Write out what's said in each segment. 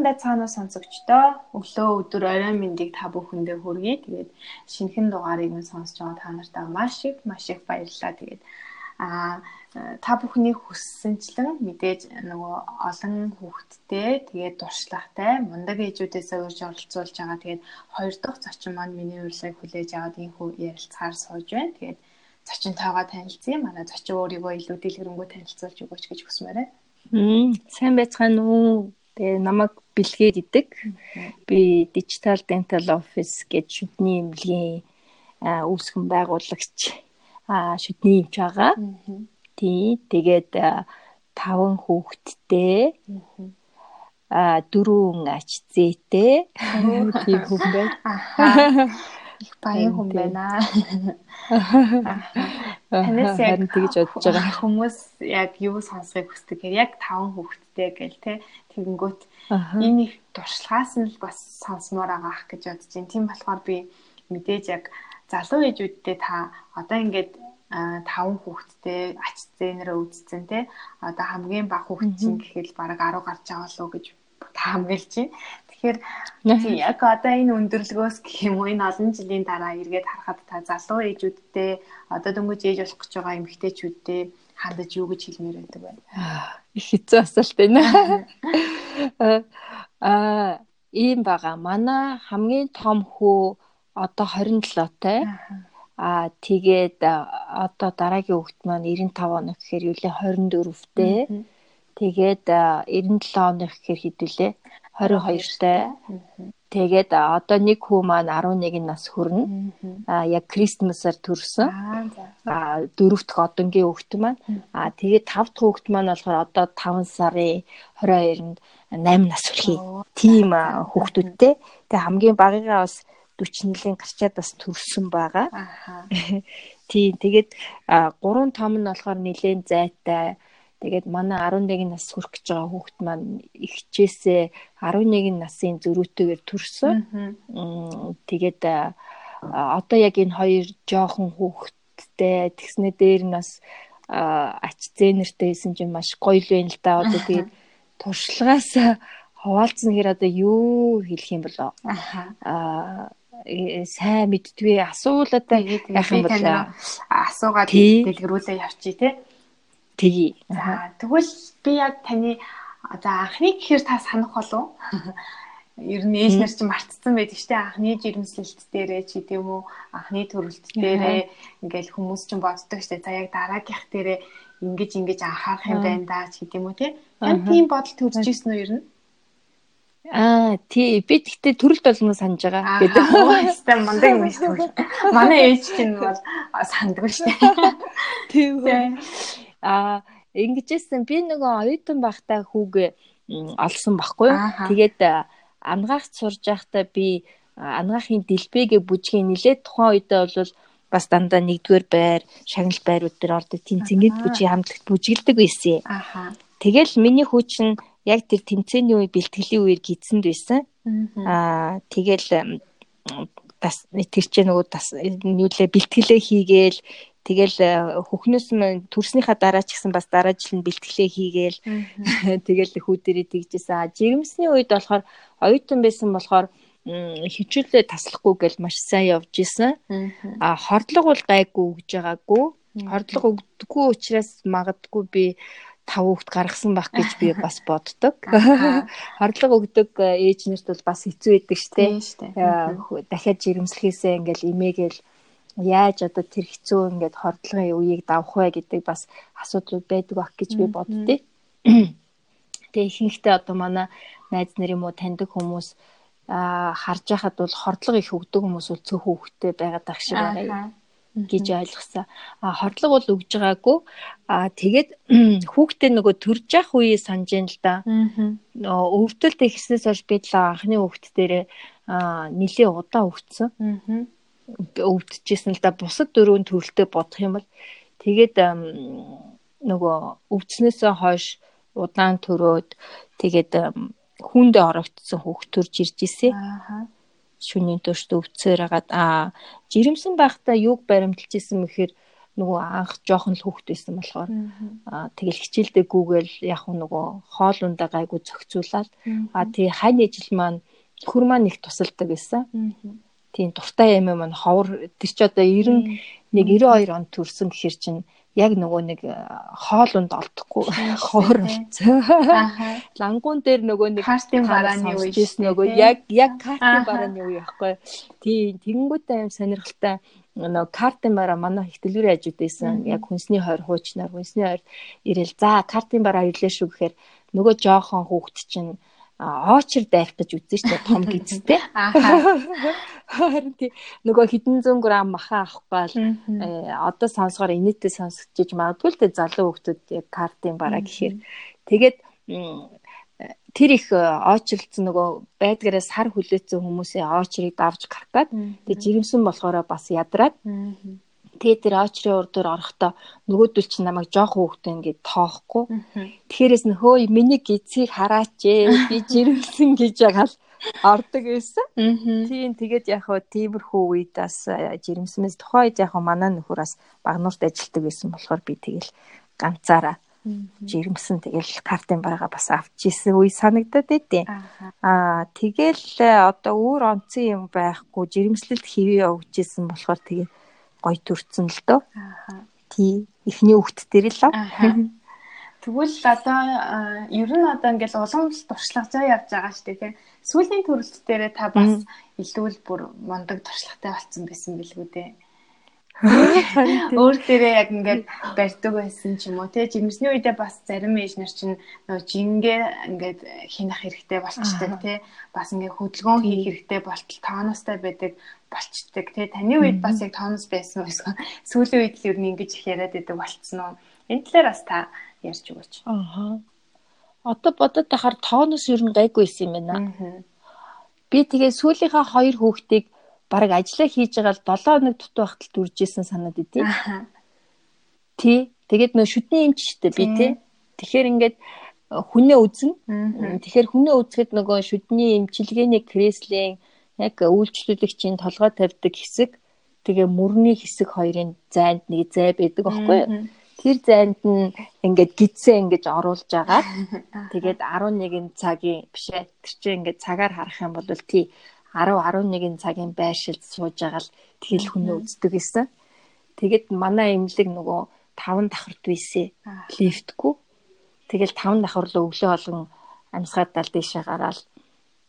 Сайн байцгаана уу сонсогчдоо. Өглөө өдөр орой мэндийг та бүхэндээ хүргэе. Тэгээд шинэхэн дугаарыг нь сонсож байгаа та нартай маш их маш их баярлалаа. Тэгээд аа та бүхний хүссэнчлэн мэдээж нөгөө олон хүүхэдтэй тэгээд дуршлагтай мундаг ээжүүдээс урьж оролцуулж байгаа. Тэгээд хоёр дахь зочин маань миний урилгыг хүлээж аваад энэхүү ярилцахаар сууж байна. Тэгээд зочинтойгоо танилцъя. Манай зочин өөрийгөө илүү дэлгэрэнгүй танилцуулж өгөөч гэж хүсмээр байна. Сайн байцгаана уу? Тэгээ намайг бэлгээд идэг. Би Digital Dental Office гэж шүдний эмнэлгийн үүсгэн байгуулагч шүдний эмч байгаа. Тий. Тэгээд таван хүүхэдтэй а дөрвөн ач зээтэй тийм хүн байна. Их баян хүн байна. Танаас яг тэгж бодож байгаа. хүмүүс яг юу сонсохыг хүсдэг гэхээр яг таван хүүхэдтэй гэл те тэгэнгүүт энэ их туршлагаас нь л бас сонсомоор байгаа ах гэж бодож байна. Тийм болохоор би мэдээж яг залуу ээжүүдтэй та одоо ингээд таван хүүхэдтэй ач зээнэрээ үзсэн те одоо хамгийн бага хүүхэд чинь гэхэд бараг 10 гарч байгаа лөө гэж таамаглаж байна. Тэгэхээр яг одоо энэ өндөрлгөөс гэх юм уу энэ олон жилийн дараа эргээд харахад та залуу ээжүүдтэй одоо дөнгөж ээж болох гэж байгаа эмэгтэйчүүдтэй хандаж юу гэж хэлмээр байдаг вэ? Их хэцүү асуулт байна. Аа ийм байгаа. Манай хамгийн том хүү одоо 27-тай. Аа тэгээд одоо дараагийн хүүхэд маань 95 оног гэхээр юу лээ 24-тэй. Тэгээд 97 оных гэхээр хэдүүлээ 22-тай. Тэгээд одоо нэг хүү маань 11 нас хүрнэ. Аа яг Кристмасаар төрсөн. Аа дөрөв дэх одонгийн хүүхэд маань. Аа тэгээд тав дахь хүүхэд маань болохоор одоо 5 сарын 22-нд 8 нас хүрхий. Тийм хүүхдүүдтэй. Тэгээд хамгийн багыгаа бас 40 жилийн гарчаад бас төрсөн байгаа. Тийм тэгээд гурван том нь болохоор нэлээд зайтай. Тэгээд манай 11 нас хүрэх гэж байгаа хүүхэд маань ихчээсээ 11 насын зөрүүтэйгээр төрсөн. Тэгээд одоо яг энэ хоёр жоохон хүүхэдтэй тэгснэ дээр нь бас ач зээнэртэй хийсэн чинь маш гоё л байна л да. Одоо тэгээд туршлагаас хуваалцсан хэр одоо юу хэлэх юм болоо. Аа Э, сайн мэддгүй асуултаа яах юм бол асуугаад дэлгэрүүлээ явчих тий. Тэгье. За тэгвэл би яг таны за анхны гэхээр та санах болов ер нь ээж нар чинь мартцсан байдаг штэ анхны жирэмслэлт дээрээ ч гэдэм үү анхны төрөлт дээрээ ингээл хүмүүс чинь боддог штэ за яг дараагийнх дээрээ ингэж ингэж анхаарах юм байна да ч гэдэм үү тийм бодол төрж ирсэн үү ер нь? Аа тий. Би тэгтээ төрөлт болгоно санаж байгаа гэдэг. Өөстэй мундаг юм шүү. Манай ээж чинь бол санддаг шүү. Тийм. Аа ингэжсэн би нөгөө оюутан байхдаа хүүгээ олсон байхгүй юу. Тэгээд ангаах сурж байхдаа би ангаахын дэлбэгээ бүжгийн нилээд тухайн үедээ бол бас дандаа нэгдүгээр байр, шагнал байрууд дээр ордог тэнцэнгэд бүжиг хамтлагт бүжгэлдэг байсан. Аха. Тэгэл миний хүүчин яг тэр тэмцээний үе бэлтгэлийн үеэр гидсэнд байсан. Аа тэгэл бас тэр чинь нөгөө бас нийлээ бэлтгэлээ хийгээл тэгэл хөхнөөс мань төрснийхаа дараа ч гэсэн бас дараа жил нь бэлтгэлээ хийгээл тэгэл хүүдэрээ тэгжсэн. Жирэмсний үед болохоор оюутан байсан болохоор хичээлээ таслахгүй гэл маш сайн явж исэн. А хордлого бол гайгүй өгж байгаагүй. Хордлого өгдөггүй учраас магадгүй би тав хүүхд гаргасан байх гэж би бас боддог. Хорлого өгдөг э, ээж нарт бол бас хэцүү байдаг штэ. Э, дахиад жирэмслэхээсээ ингээл имээгээл яаж одоо тэр хэцүү ингээд хордлогын үеийг давах вэ гэдэг бас асуудал байдаг байх гэж би боддتي. Тэгээ ихэнхдээ одоо манай найз нар юм уу таньдаг хүмүүс а харж байхад бол хордлого их өгдөг хүмүүс бол цөөхөн хүүхдтэй байгаад байх шиг байна гэж ойлгосон. А хордлого бол өгж байгаагүй. А тэгээд хүүхдээ нөгөө төрж явах үеэ санаж ин л да. Нөгөө өвдөлт ихснээс хойш би л анхны хүүхд дээрээ нэлээ удаа өвдсөн. Өвдөжсэн л да. Бусад дөрөв төрөлтөө бодох юм бол тэгээд нөгөө өвдснээсээ хойш удаан төрөөд тэгээд хүндээ орогдсон хүүхд төрж ирж ирсэн. Аа шүнийн төршд өвцөөр хагаад аа жирэмсэн байхдаа юуг баримталж исэн мэхээр нөгөө анх жоохон л хүүхэд байсан болохоор аа тэгэл хичээлдээ гүүгээл яг нөгөө хоол ундаа гайгүй зохицуулаад аа тий хань ижил маань хөр маань их тусалдаг байсан. Тийм дуртай юм маань ховор. Тэр ч одоо 91 92 онд төрсөн гэхэр чинь яг нөгөө нэг э, хоолунд олдохгүй. Ховор болцсон. Лангуун дээр нөгөө нэг картын барааны үе нөгөө яг яг картын барааны үе байхгүй. Тийм тэгэнгүүтээ аим сонирхолтой нөгөө картын бараа манай дэлгүүрийн хажууд байсан. Яг хүнсний хойр хуучнаар хүнсний хойр ирээл за картын бараа ирлээ шүү гэхээр нөгөө жоохон хүүхэд чинь оочр дайртаж үзэн штэ том гизтэй. Харин тий нөгөө хэдэн зуун грамм махан авахгүй л э, одоо сонсохоор инээтэй сонсогдож магадгүй л тий залуу хүмүүс яг картын бараа гэхээр. Тэгээд тэр их оочрлцсан нөгөө байдгаараа сар хүлээсэн хүмүүсийн оочрыг давж гаргаад тэгээд жирэмсэн болохоор бас ядраад Тэгээ тэр очрын урдуур орохдоо нөгөөдөл чи намайг жоох хөөхтэй ингээд тоохгүй. Тэгэхээрээс нь хөөе миний гизийг хараач ээ би жирэмсэн гэж ягаал ордог байсан. Тийм тэгээд яг хөө тиймэрхүү үед бас жирэмсмэс тухайн үед яг манай нөхөр бас багнуурт ажилладаг байсан болохоор би тэгэл ганцаараа жирэмсэн тэгэл картын барага бас авч исэн үе санагдаад байдیں۔ Аа тэгэл одоо өөр онцгой юм байхгүй жирэмслэлт хэвээ өгч исэн болохоор тэгээ гоё төрцөн л дөө. Аа. Тий. Эхний хүүхд төр л аа. Тэгвэл одоо ер нь одоо ингээл улам туршлагажаа явж байгаа шүү дээ тийм. Сүүлийн төрөлт дээрээ та бас илүү л бүр мондөг туршлагатай болсон байсан билгүү дээ. Өөр дээрээ яг ингээд барьдаг байсан ч юм уу. Те жимсний үедээ бас зарим ээж нар чинь нөө жингээ ингээд хинах хэрэгтэй болчтой те бас ингээд хөдөлгөөн хийх хэрэгтэй болтол тооноостай байдаг болчдөг те таны үед бас яг тооноос байсан байсан. Сүүлийн үед л ер нь ингэж их яриад байдаг болцсон уу? Энэ талаар бас та ярьж өгөөч. Аа одоо бодоод тахаар тооноос ер нь гайгүй байсан юм байна. Би тэгээ сүүлийнхаа хоёр хүүхдийг баг ажиллаа хийж байгаа л 7 хоног дутуу байхад дүржсэн санаад идэв. Тий. Тэгээд нөө шүдний эмч штэ би тий. Тэгэхээр ингээд э, хүнээ үзэн. Тэгэхээр хүнээ үзэхэд нөгөө шүдний эмчилгээний креслийн яг үйлчлүүлэгчийн толгой тавьдаг хэсэг тэгээ мөрний хэсэг хоёрын зайд нэг зай байдаг байхгүй юу? Тэр зайд нь ингээд гидсээ ингэж оруулж агаад тэгээд 11 цагийн бишээ тэр чинь ингээд цагаар харах юм бол тий 10 11 цагийн байршилд сууж байгаа л тэгэл хүнээ үздэг гэсэн. Тэгэд манай эмнэлэг нөгөө 5 давхарт бийсэ лифтгүй. Тэгэл 5 давхар руу өглөө болгон амьсгаадал дэшээ гараал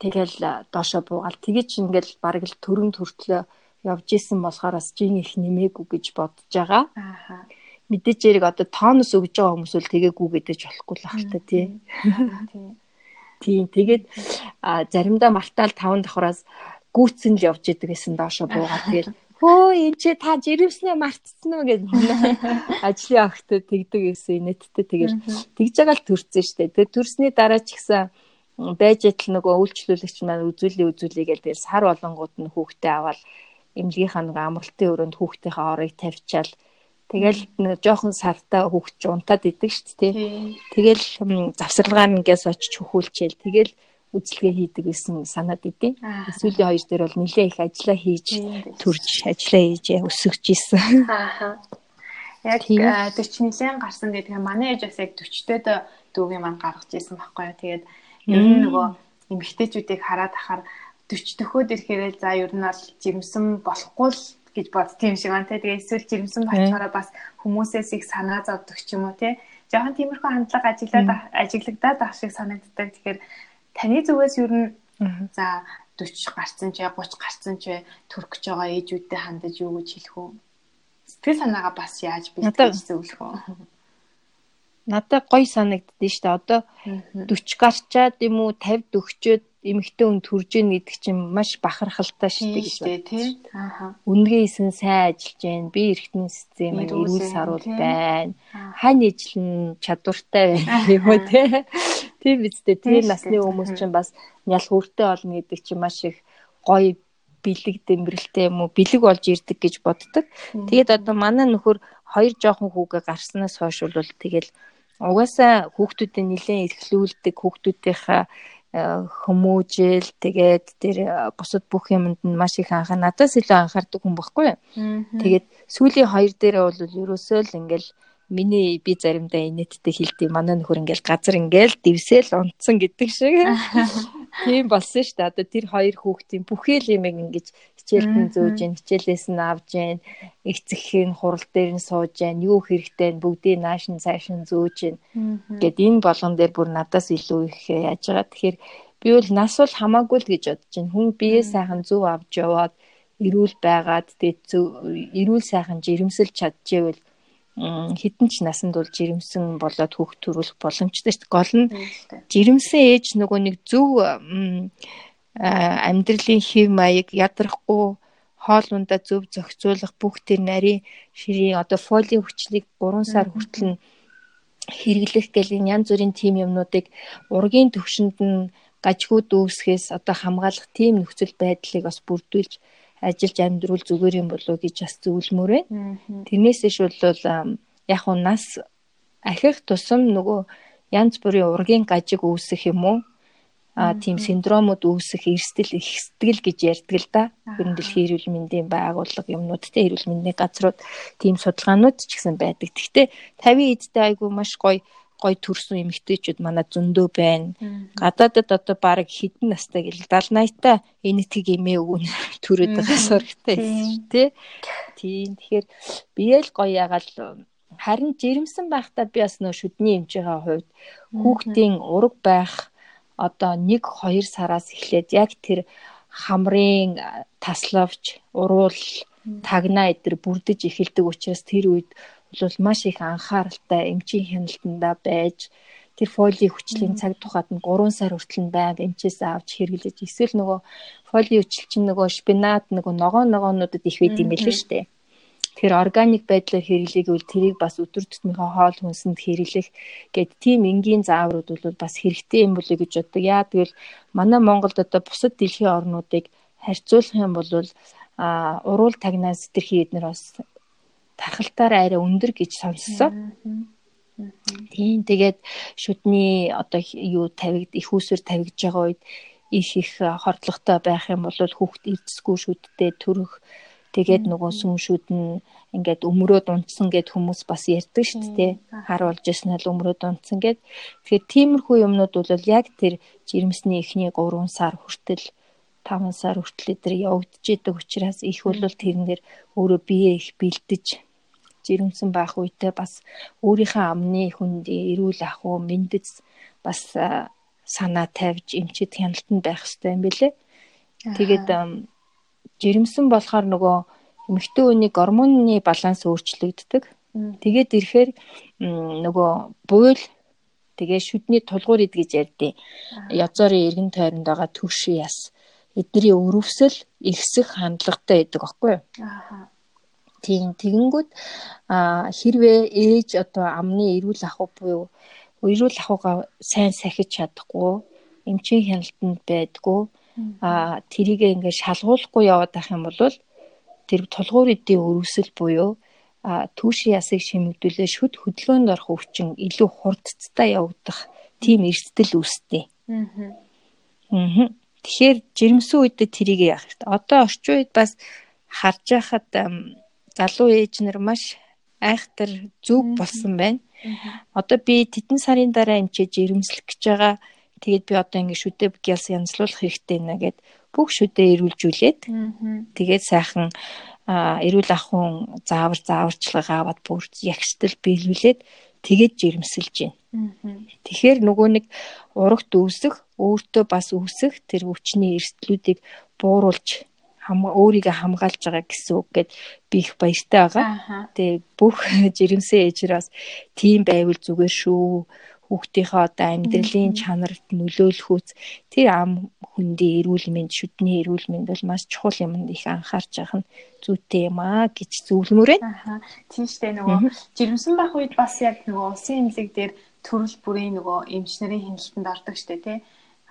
тэгэл доошо буугаал тэгэж ингээл бараг л төрөн төртлөө явж исэн болохоор бас жин их нэмээгүй гэж бодож байгаа. Аа. Мэдээж яриг одоо тооноос өгж байгаа хүмүүс л тэгээгүй гэдэж болохгүй л ахalta тий. Тийм. Тэгээд заримдаа мартаал таван давхраас гүйцэн л явж идэг гэсэн доошо буугаад тэгэл хөө энэ чи та жирэмснээ мартцсан уу? гэж ажлын огтод тэгдэг гэсэн нэттэй тэгэл тэгж байгаа л төрсөн штэ. Тэгээд төрсний дараа ч гэсэн байж итл нөгөө үйлчлүүлэгч маань үзүүлээ үзүүлээ гэж тэгэл сар болонгууд нь хүүхдээ аваад эмнэлгийнхаа нэг амралтын өрөөнд хүүхдийнхээ орыг тавьчаал Тэгэл нэг жоохон сартаа хөвгч унтаад идэг шүү дээ. Тэгэл завсарлагаар ингээс очиж хөхүүлчихэл тэгэл үзлэгээ хийдэг гэсэн санаад идэв. Сүүлийн хоёр дээр бол нэлээ их ажиллаа хийж төрж ажиллаа хийж өсөж исэн. Аа. Яг 40 нэлээд гарсан гэдэг нь манай ээж бас яг 40-д дүүгийн маань гаргаж ирсэн байхгүй юу. Тэгээд ер нь нөгөө эмэгтэйчүүдийг хараад ахаар 40 дөхөөд ирэхээр за ер нь бол жимсэн болохгүй л гэж бод тийм шиг байна те. Тэгээ эсвэл жирэмсэн болчоороо бас хүмүүсээс их санаа зовдөг ч юм уу те. Жохон тиймэрхүү хандлага ажиглаад ажиглагдаад ах шиг санагддаг. Тэгэхээр таны зүгээс юу н за 40 гарцсан ч 30 гарцсан ч төрөх гэж байгаа ээжүүдтэй хандаж юу гэж хэлэх үү? Сэтгэл санаагаа бас яаж бэлтгэж зөвлөх үү? Надад гоё санагддээ шүү дээ. Одоо 40 гарчаад юм уу 50 дөхчөөд эмэгтэй хүн төрж ийн гэдэг чинь маш бахархалтай дээ гэж байна. Тий. Ааха. Үнгээ исэн сайн ажиллаж байна. Би эргэтний систем эрүүл саруул байна. Хань ижлэн чадвартай байна юм уу тий. Тийм үстэй. Тэр насны хүмүүс чинь бас нял хүртэй болно гэдэг чинь маш их гоё бэлэг дэмбэрэлтэй юм уу бэлэг болж ирдэг гэж боддог. Тэгээд одоо манай нөхөр хоёр жоохон хүүгээ гарснаас хойш бол тэгэл угаасаа хүүхдүүдэд нэлээд эрхлүүлдэг хүүхдүүдийнхаа хүмүүжил тэгээд тэр бусад бүх юмд нь маш их анхаа надаас илүү анхаардаг хүн баггүй. Тэгээд сүүлийн хоёр дээрээ бол ерөөсөө л ингээл миний би заримдаа инээдтэй хэлдэг манай нөхөр ингээл газар ингээл дэвсэл унтсан гэдэг шиг тийм болсон шүү дээ. Одоо тэр хоёр хүүхдийн бүхэл юм ингэж хичээлд нь зөөж гин хичээлээс нь авж гин эцэгхийн хурал дээр нь сууж гин юу хэрэгтэй бүгдийг нааш нь цааш нь зөөж гин гэд энэ болгон дээр бүр надаас илүү их яаж байгаа. Тэгэхээр би бол нас бол хамаагүй л гэж бодож байна. Хүн бие сайхан зөв авч яваад эрүүл байгаад тэгээд эрүүл сайхан жирэмсэлж чадчихвэл хитэн ч насанд бол жирэмсэн болоод хүүхд төрүүлэх боломжтой шүү дээ. Гол нь жирэмсэн ээж нөгөө нэг зөв амьдралын хэв маяг ядрахгүй хоол ундаа зөв зохицуулах бүх тэр нарийн ширийн одоо фолийн хүчлийг 3 сар хүртэл нь хэрэглэх гэл энэ янз бүрийн тим юмнуудыг ургийн төвшөнд нь гажгүй дүүсгээс одоо хамгаалах тим нөхцөл байдлыг бас бүрдүүлж ажиллаж амьдруул зүгээр юм болов гэж бас зөвлөмөр байна. Тэрнээс иш бол яг уу нас ахих тусам нөгөө янз бүрийн ургийн гажиг үүсэх юм уу? А тийм синдромууд үүсэх эрсдэл их сэтгэл гэж ярьдаг л да. Гүрэн дэлхийн эрүүл мэндийн байгууллага юмнуудтай эрүүл мэндийн газрууд тийм судалгаанууд ч гэсэн байдаг. Гэхдээ 50 эдтэй айгүй маш гоё гой төрсөн эмэгтэйчүүд манай зөндөө байна. Гадаадад одоо баг хідэн настай гэл 70 80-та энэ тийг эмээ өгөн төрөөд байгаа сурагтай шүү дээ. Тийм. Тэгэхээр биеэл гоё ягаал харин жирэмсэн байхдаа би бас нөө шүдний эмчийн хувьд хүүхдийн ураг байх одоо 1 2 сараас эхлээд яг тэр хамрын таславч уруул тагнаа эдэр бүрдэж эхэлдэг учраас тэр үед бол маш их анхааралтай эмчийн хяналтанда байж тэр фоли хүчлийн цаг тухайд нь 3 сар хүртэл нь байнга эмчээс авч хэрэглэж эсвэл нөгөө фоли хүчил чинь нөгөө шпинат нөгөө ногоон ногоонуудад их байд юм билээ шүү дээ. Тэгэхээр органик байдлаар хэрэглээгүүл тэрийг бас өдөр тутмынхаа хоол хүнсэнд хэрэглэх гэд тийм энгийн зааврууд бол бас хэрэгтэй юм болоо гэж боддог. Яа тэгвэл манай Монголд одоо бусад дэлхийн орнуудыг харьцуулах юм бол а уруул тагнаас зэрхий эднэр бас тархалтаар арай өндөр гэж сонссон. Тийм тэгээд шүдний одоо юу тавигд их усүр тавигдж байгаа үед их их хордлоготой байх юм бол хүүхд эрдэсгүй шүдтэй төрөх тэгээд нөгөө сүм шүд нь ингээд өмрөөд унтсан гэд хүмүүс бас ярьдаг шүү дээ. Харуулж ирсэн л өмрөөд унтсан гэд. Тэгэхээр тиймэрхүү юмнууд бол яг тэр жирэмсний эхний 3 сар хүртэл 5 сар хүртэл тэр явагдаж идэг учраас их бол тэрнэр өөрөө бие их бэлдэж жирэмсэн байх үедээ бас өөрийнхөө амны хүнд эрүүл ах уу мэддэц бас санаа тавьж эмчит хяналтанд байх хэрэгтэй юм билэ. Тэгээд жирэмсэн болохоор нөгөө эмэгтэй хүний гормоны баланс өөрчлөгддөг. Тэгээд ирэхээр нөгөө буйл тэгээ шүдний тулгуур ид гэж ярьдیں۔ Язорын эргэн тойронд байгаа түгш яс эдний өрөвсөл ихсэх хандлагатай байдаг аахгүй юу? Аа Тийм тэгэнгүүт хэрвээ ээж одоо амны эрүүл ахуй буюу эрүүл ахуйгаа сайн сахиж чадахгүй эмчийн хяналтанд байдгүй а тэрийг ингээд шалгуулахгүй яваад байх юм бол тэр тулгуур эдийн өрөвсөл буюу а түүшийн ясыг шимэгдүүлээ шүд хөдөлгөөнд орох өвчин илүү хурдцтай явагдах тийм эрсдэл үүсдэг. Аа. Тэгэхээр жирэмсэн үедээ тэрийг яах хэрэгтэй. Одоо орчин үед бас харж байхад залуу ээж нар маш айхтар зүг болсон байна. Одоо би тедэн сарын дараа эмчээж ирэмслэх гэж байгаа. Тэгээд би одоо ингэ шүдэ гялс янзлуулах хэрэгтэй нэ гэд бүх шүдэ ирүүлжүүлээд тэгээд сайхан эрүүл ахуйн заавар зааварчилгаа аваад бүр ягштал биелүүлээд тэгээд жирэмсэлж байна. Тэгэхээр нөгөө нэг урагт үүсэх, өөртөө бас үүсэх тэр өвчний эрсдлүүдийг бууруулж өөрийгөө хамгаалж байгаа гэсэн үг гэд би их баяртай байгаа. Тэгээ бүх жирэмсэн ээжрээс тийм байвал зүгээр шүү. Хүүхдийнхээ одоо амьдралын чанарт нөлөөлөхүүц тэр ам хүндийн эрүүл мэнд, шүдний эрүүл мэнд бол маш чухал юмд их анхаарч явах нь зүйтэй юм аа гэж зөвлөмөр байна. Аа. Тийм штэ нөгөө жирэмсэн байх үед бас яг нөгөө усын имлэг дээр төрөл бүрийн нөгөө эмч нарын хяналтанд ордог штэ тий.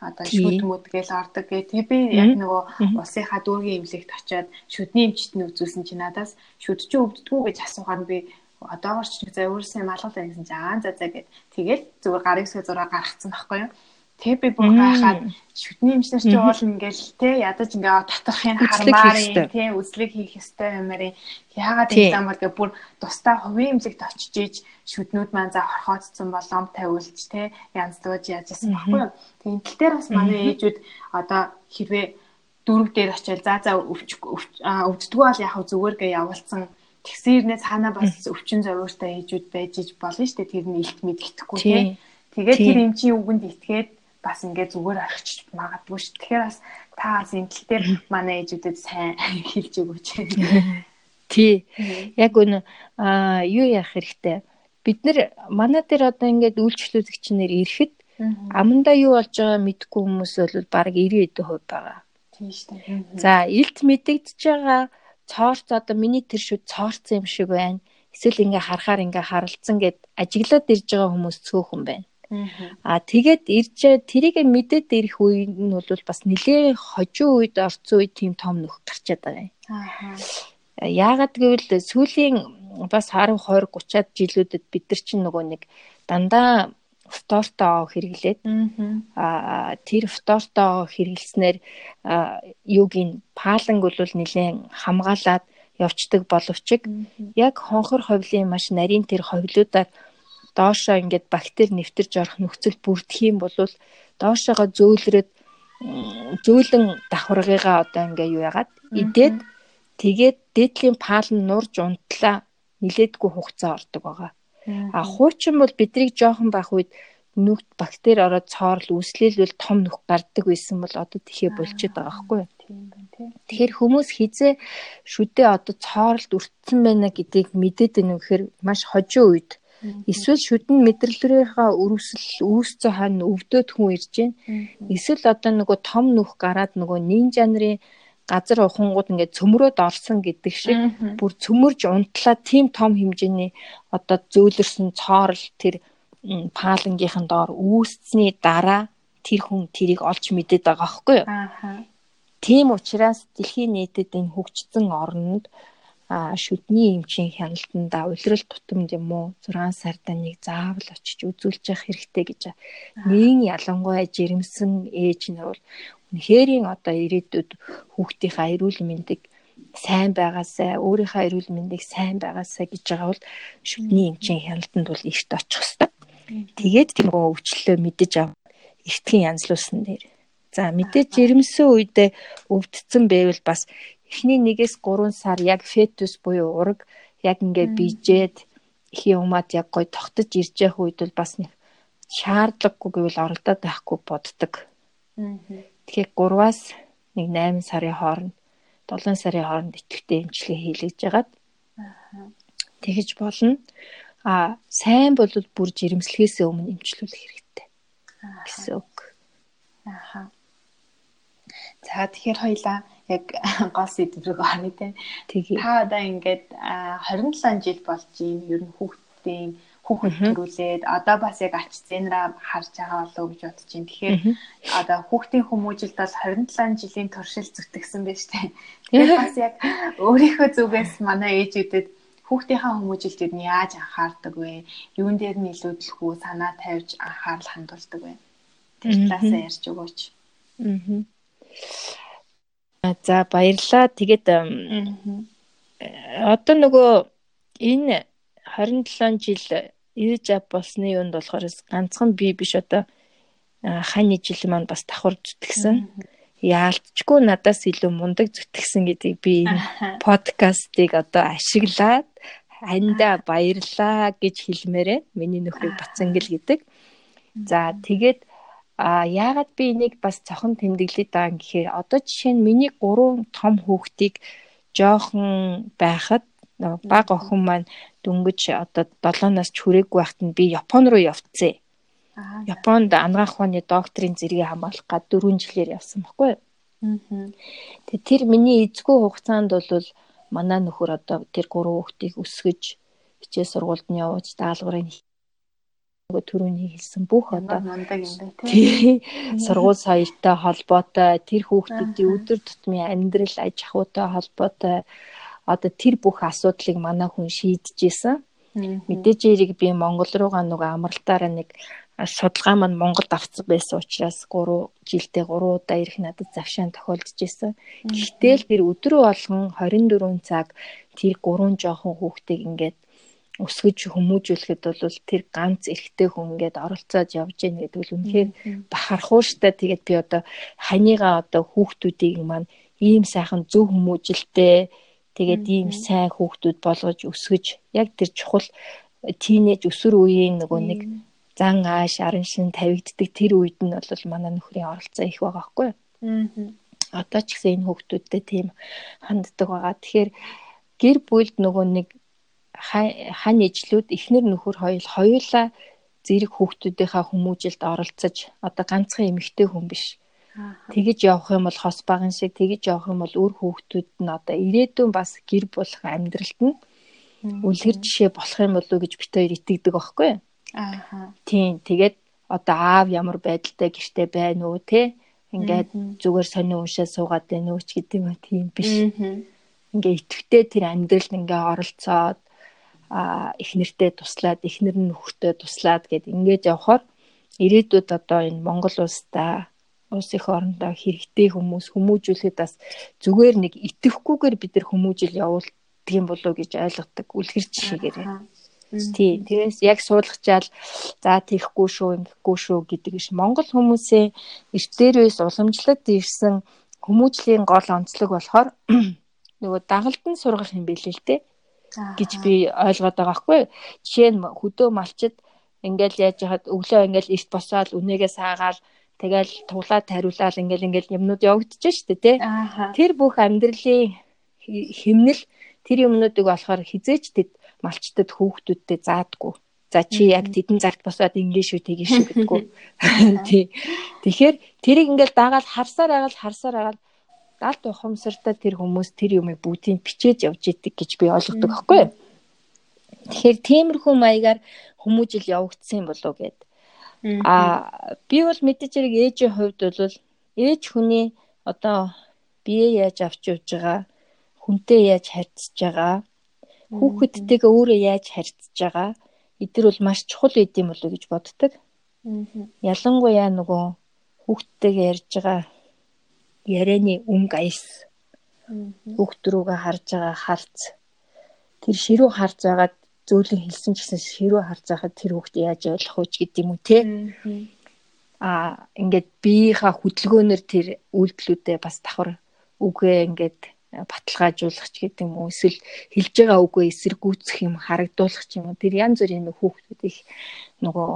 Одоо шүд мүд гээл ордог гэ. Тэгээ би яг нөгөө улсынхаа дүүргийн имлэгт очиод шүдний эмчт нь үзүүлсэн чи надаас шүд чи өвддгүү гэж асуухаар би одоогоор ч за өөрөөсөө малгал байна гэсэн чи аа за за гэд. Тэгэл зүгээр гарын хэсгээ зураа гаргацсан байхгүй юу. Тэ би бүр гайхаад шүтний эмчнэр чи уул ингээл тэ ядаж ингээ татрахын хармаар тэ үзлэг хийх ёстой юмарыг яагаад гэсэн бол гэ бүр тусдаа хувийн эмнэлэгт очиж ийж шүтнүүд маань за хорхоцсон болом тавиулж тэ янз дууж яажсэн баггүй. Тэгээд энэ дээр бас манай ээжүүд одоо хэрвээ дөрөв дээр очил за за өвчдгөө бол яг зүгээр гээ явуулсан тэгсэрнээ цаанаа бас өвчин зориултай ээжүүд байж иж болно шүү дээ тэр нь илт мэдгэхгүй тий. Тэгээд тэр эмчийн үгэнд итгээд бас ингээ зүгээр арчиж магадгүй ш. Тэгэхээр бас та бас энэ тал дээр манай ээжүүдэд сайн хэлж өгөөч. Тий. Яг үнэ аа юу яах хэрэгтэй. Бид нар манай дээр одоо ингээд үйлчлүүлэгч нэр ирэхэд амандаа юу болж байгаа мэдгүй хүмүүс бол баг 90% байгаа. Тийм шүү дээ. За, илт мэдэгдэж байгаа цоорц одоо миний тэр шүд цоорцсон юм шиг байна. Эсвэл ингээ харахаар ингээ харалцсан гэд ажиглаад ирж байгаа хүмүүс цөөхөн байна. Аа тэгээд ирж тэрийг мэдээд ирэх үе нь бол бас нэлээ хожуу үед орцсон үед тийм том нөх гарчаад байгаа юм. Аа. Яагаад гэвэл сүүлийн бас 10 20 30-аад жилүүдэд бид нар чинь нөгөө нэг дандаа фтортой хэрэглээд аа тэр фтортой хэрэглэснээр юугийн паланг бол нэлээд хамгаалаад явцдаг боловч яг хонхор ховлын маш нарийн тэр ховлуудаар доошоо ингээд бактери нэвтэрж орох нөхцөл бүрдэх юм бол доошоогоо зөөлрөд зөөлөн давхаргыгаа одоо ингээ юу яагаад? Идээд тэгээд дээдлийн паал нь нурж унтлаа нилээдгүй хугацаа ордог байгаа. А хуучин бол бидрийг жоохон байх үед нүгт бактери ороод цоорл үүслэлвэл том нүх гарддаг байсан бол одоо тэхээ болчиход байгаа байхгүй юу? Тэгэхээр хүмүүс хизээ шүдээ одоо цооролд өртсөн байна гэдгийг мэдээд байна гэхээр маш хожуу үед. Эсвэл шүдэн мэдрэлрийнхаа өрөвсөл үүсцэн хань өвдөд хүн ирж байна. Эсвэл одоо нөгөө том нүх гараад нөгөө нинжа нарын газар ухангууд ингээд цөмрөөд орсон гэдэг шиг бүр цөмөрж унтлаа тийм том хэмжээний одоо зөөлрсөн цоорл тэр паалангийнхан доор үүсцний дараа тэр хүн тэрийг олж мэдээд байгаа байхгүй юу? Аа. Тийм учраас дэлхийн нийтэд энэ хөгжсөн орнд шүдний эмчийн хяналтанда улирал тутамд юм уу 6 сарда нэг заавал очиж үзүүлж явах хэрэгтэй гэж. Нийн ялангуяа жирэмсэн ээж нар бол үнэхэрийн одоо ирээдүйд хүүхдийнхаа эрүүл мэндийг сайн байгаасай өөрийнхөө эрүүл мэндийг сайн байгаасай гэж байгаа бол шүдний эмчийн хяналтанд бол ихт очих хэвээр. Тэгээд тийм гоо өвчлөлөө мэдэж ав эртхэн янзлуулсан дээр. За мэдээж жирэмсэн үедээ өвдцэн байвал бас эхний 1-ээс 3 сар яг фетус буюу ураг яг ингээд бижээд их юмад яг гой тогтож ирж явах үед бол бас нэг шаардлагагүй гэвэл оролдоод байхгүй боддог. Тэгэхээр 3-аас нэг 8 сарын хооронд 7 сарын хооронд идэвхтэй эмчилгээ хийлгэж ягаад тэгэж болно. А сайн бол бүр жирэмслэхээс өмнө эмчлүүлэх хэрэгтэй гэсэн үг. Аха. За тэгэхээр хоёлаа яг гол сэдв рүү орно тийм. Та одоо ингээд 27 жил болж юм ер нь хүүхдийн хүүхэд төрүүлээд одоо бас яг ач зэнраа харж байгаа болов уу гэж бодож байна. Тэгэхээр одоо хүүхдийн хүмүүжилд бол 27 жилийн туршил зүтгэсэн байж тээ. Тэгэхээр бас яг өөрийнхөө зүгээс манай ээжүүдэд хүүхдийнхаа хүмүүжилд ер нь яаж анхаардаг вэ? Юун дээр нь илүүдлэх үү? Санаа тавьж анхаарал хандуулдаг вэ? Тэр талаасаа ярьж өгөөч. Аа. За баярлаа. Тэгээд одоо нөгөө энэ 27 жил ээж ав болсны юунд болохоор ганцхан би биш одоо хань жил маань бас давхар зүтгэсэн. Яалтчгүй надаас илүү мундаг зүтгэсэн гэдгийг би подкастыг одоо ашиглаад анда баярлаа гэж хэлмээрээ миний нөхрийг Бацангил гэдэг. За тэгээд А яагаад би энийг бас цохон тэмдэглээд байгаа юм гэхээр одоо жишээ нь миний гурван том хүүхдийг жоохон байхад баг охин маань дөнгөж одоо 7-наас чүрээг байхад нь би Япон руу явцсан. Японд анагаах ухааны докторийн зэргийг хамгаалах гад 4 жилээр явсан баггүй. Тэгээ тэр миний эзгүй хугацаанд бол манай нөхөр одоо тэр гурван хүүхдийг өсгөж хичээл сургуульд нь явууж даалгаврыг нөгөө түрүүний хэлсэн бүх одоо. Сургууль соёлтой холбоотой тэр хүүхдүүдийн өдөр тутмын амьдрал аж ахуйтай холбоотой одоо тэр бүх асуудлыг манай хүн шийдэж исэн. Мэдээж эрийг би Монгол руугаа нөгөө амралтаараа нэг судалгаа маань Монголд авцсан байсан учраас 3 жилдээ 3 удаа ирэх надад завшаан тохиолдож байсан. Гэхдээ л тэр өдрөө болгон 24 цаг тэр 3 жоохон хүүхдийг ингээд өсгөж хүмүүжүүлэхэд бол тэр ганц эрэгтэй хүн ингээд оролцоод явж гэнэ гэдэг нь үнэхээр бахархууштай тэгээд би одоо ханигаа одоо хүүхдүүдийг маань ийм сайхан зөв хүмүүжилтэй тэгээд ийм сайн хүүхдүүд болгож өсгөж яг тэр чухал тийнейж өсвөр үеийн нөгөө нэг зан ааш арын шин тавигддаг тэр үед нь бол манай нөхрийн оролцоо их байгаа байхгүй юу. Одоо ч гэсэн энэ хүүхдүүдтэй тийм ханддаг байгаа. Тэгэхээр гэр бүлд нөгөө нэг хань ижлүүд эхнэр нөхөр хоёул хоёулаа зэрэг хүүхдүүдийнхаа хүмүүжилд оролцож одоо ганцхан эмэгтэй хүн биш. Тэгэж явах юм бол хос багын шиг тэгэж явах юм бол үр хүүхдүүд нь одоо ирээдүйн бас гэр болох амьдралд нь үлгэр жишээ болох юм болов уу гэж бит хоёр итгэдэг байхгүй? Аа. Тийм. Тэгээд одоо аав ямар байдалтай гэрте байна уу те? Ингээд зүгээр сони уншаа суугаад байна уу ч гэдэг юм тийм биш. Ингээ итгэвтэй тэр амьдралд ингээ оролцоод а эхнэртэй туслаад эхнэр нь нөхөртэй туслаад гэд ингэж явхаар ирээдүйд одоо энэ Монгол улстай улс их орондоо хэрэгтэй хүмүүс хүмүүжүүлэхэд бас зүгээр нэг итгэхгүйгээр бид нар хүмүүжил явуулдаг юм болоо гэж ойлгодог үлгэр жишээгээр. Тий, тэрээс яг суулгачаал за тийхгүй шүү, ингэхгүй шүү гэдэг иш Монгол хүмүүсээ эрт дээрээс уламжлалт ирсэн хүмүүжлийн гол онцлог болохоор нөгөө дагалдан сургах юм билээ л дээ гэж би ойлгоод байгаа хгүй. Жишээ нь хөдөө малчид ингээл яаж яхад өглөө ингээл эрт босоод үнээгээ саагаал тэгэл туглаад тариулаад ингээл ингээл юмнууд явагдаж штэ тий. Тэр бүх амьдралын химнэл тэр юмнуудыг болохоор хизээч тэд малчтад хүүхдүүдтэй заадгүй. За чи яг тэдэн зарт босоод ингэ шүү тгий шүү гэдэггүй. Тий. Тэгэхээр тэрийг ингээл дагаал харсаар агаал харсаар агаал галт ухамсартай тэр хүмүүс тэр юмыг бүгдийг бичээж явж идэг гэж би ойлгодог байхгүй? Тэгэхээр тиймэрхүү маягаар хүмүүжил явагдсан болов гэд. Аа би бол мэдээж хэрэг ээжийн хувьд бол ээж хүний одоо бие яаж авч явж байгаа, хүнтэй яаж харьцаж байгаа, хүүхэдтэйгээ өөрөө яаж харьцаж байгаа эдгээр бол маш чухал үед юм болов гэж боддог. Ялангуяа нөгөө хүүхдтэйгээ ярьж байгаа ярианы өнгө аяс хүүхд рүүгээ харж байгаа харц тэр ширүү харж байгаад зөөлөн хэлсэн ч гэсэн ширүү харж байхад тэр хүүхд яаж ойлгох вэ гэдэг юм уу те? А ингээд биеийнхаа хөдөлгөөнөр тэр үйлдэлүүдээ бас давхар үгээ ингээд баталгаажуулах ч гэдэг юм уу эсвэл хэлж байгаа үгөө эсэргүүцэх юм харагдуулах ч юм уу тэр янз бүрийн хүүхдүүд их нөгөө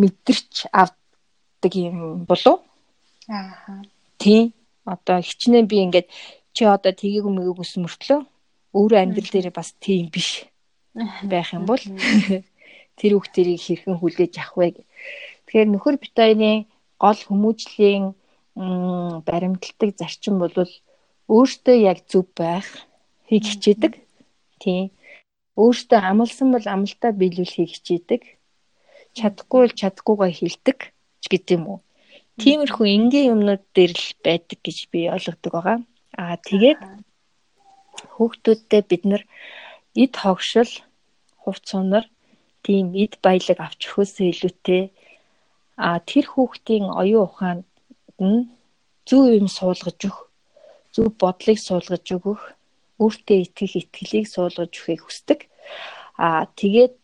мэдэрч авдаг юм болов аа тий. Одоо хичнээн би ингээд чи одоо тгийг мэгэг ус мөртлөө? Өөрөө амьдрал дээр бас тийм биш байх юм бол тэр хүүхдэрийг хэрхэн хүлээж авах вэ тэгэхээр нөхөр битайны гол хүмүүжлийн баримталдаг зарчим бол өөртөө яг зөв байх хийг хичээдэг. Тийм. Өөртөө амлсан бол амлалтаа биелүүлэхийг хичээдэг. Чадахгүй бол чадахгүйгээ хилдэг ч гэдэг юм уу. Тиймэрхүү энгийн юмнууд дээр л байдаг гэж би ойлгодог байгаа. Аа тэгээд хүүхдүүдтэй бид нар эд хогшил хувц сунар тийм эд баялаг авч өгөхөөсөө илүүтэй а тэр хүүхдийн оюун ухаанд нь зөв юм суулгаж өгөх зөв бодлыг суулгаж өгөх, өөртөө итгэх итгэлийг суулгаж өгөхийг хүсдэг. Аа тэгээд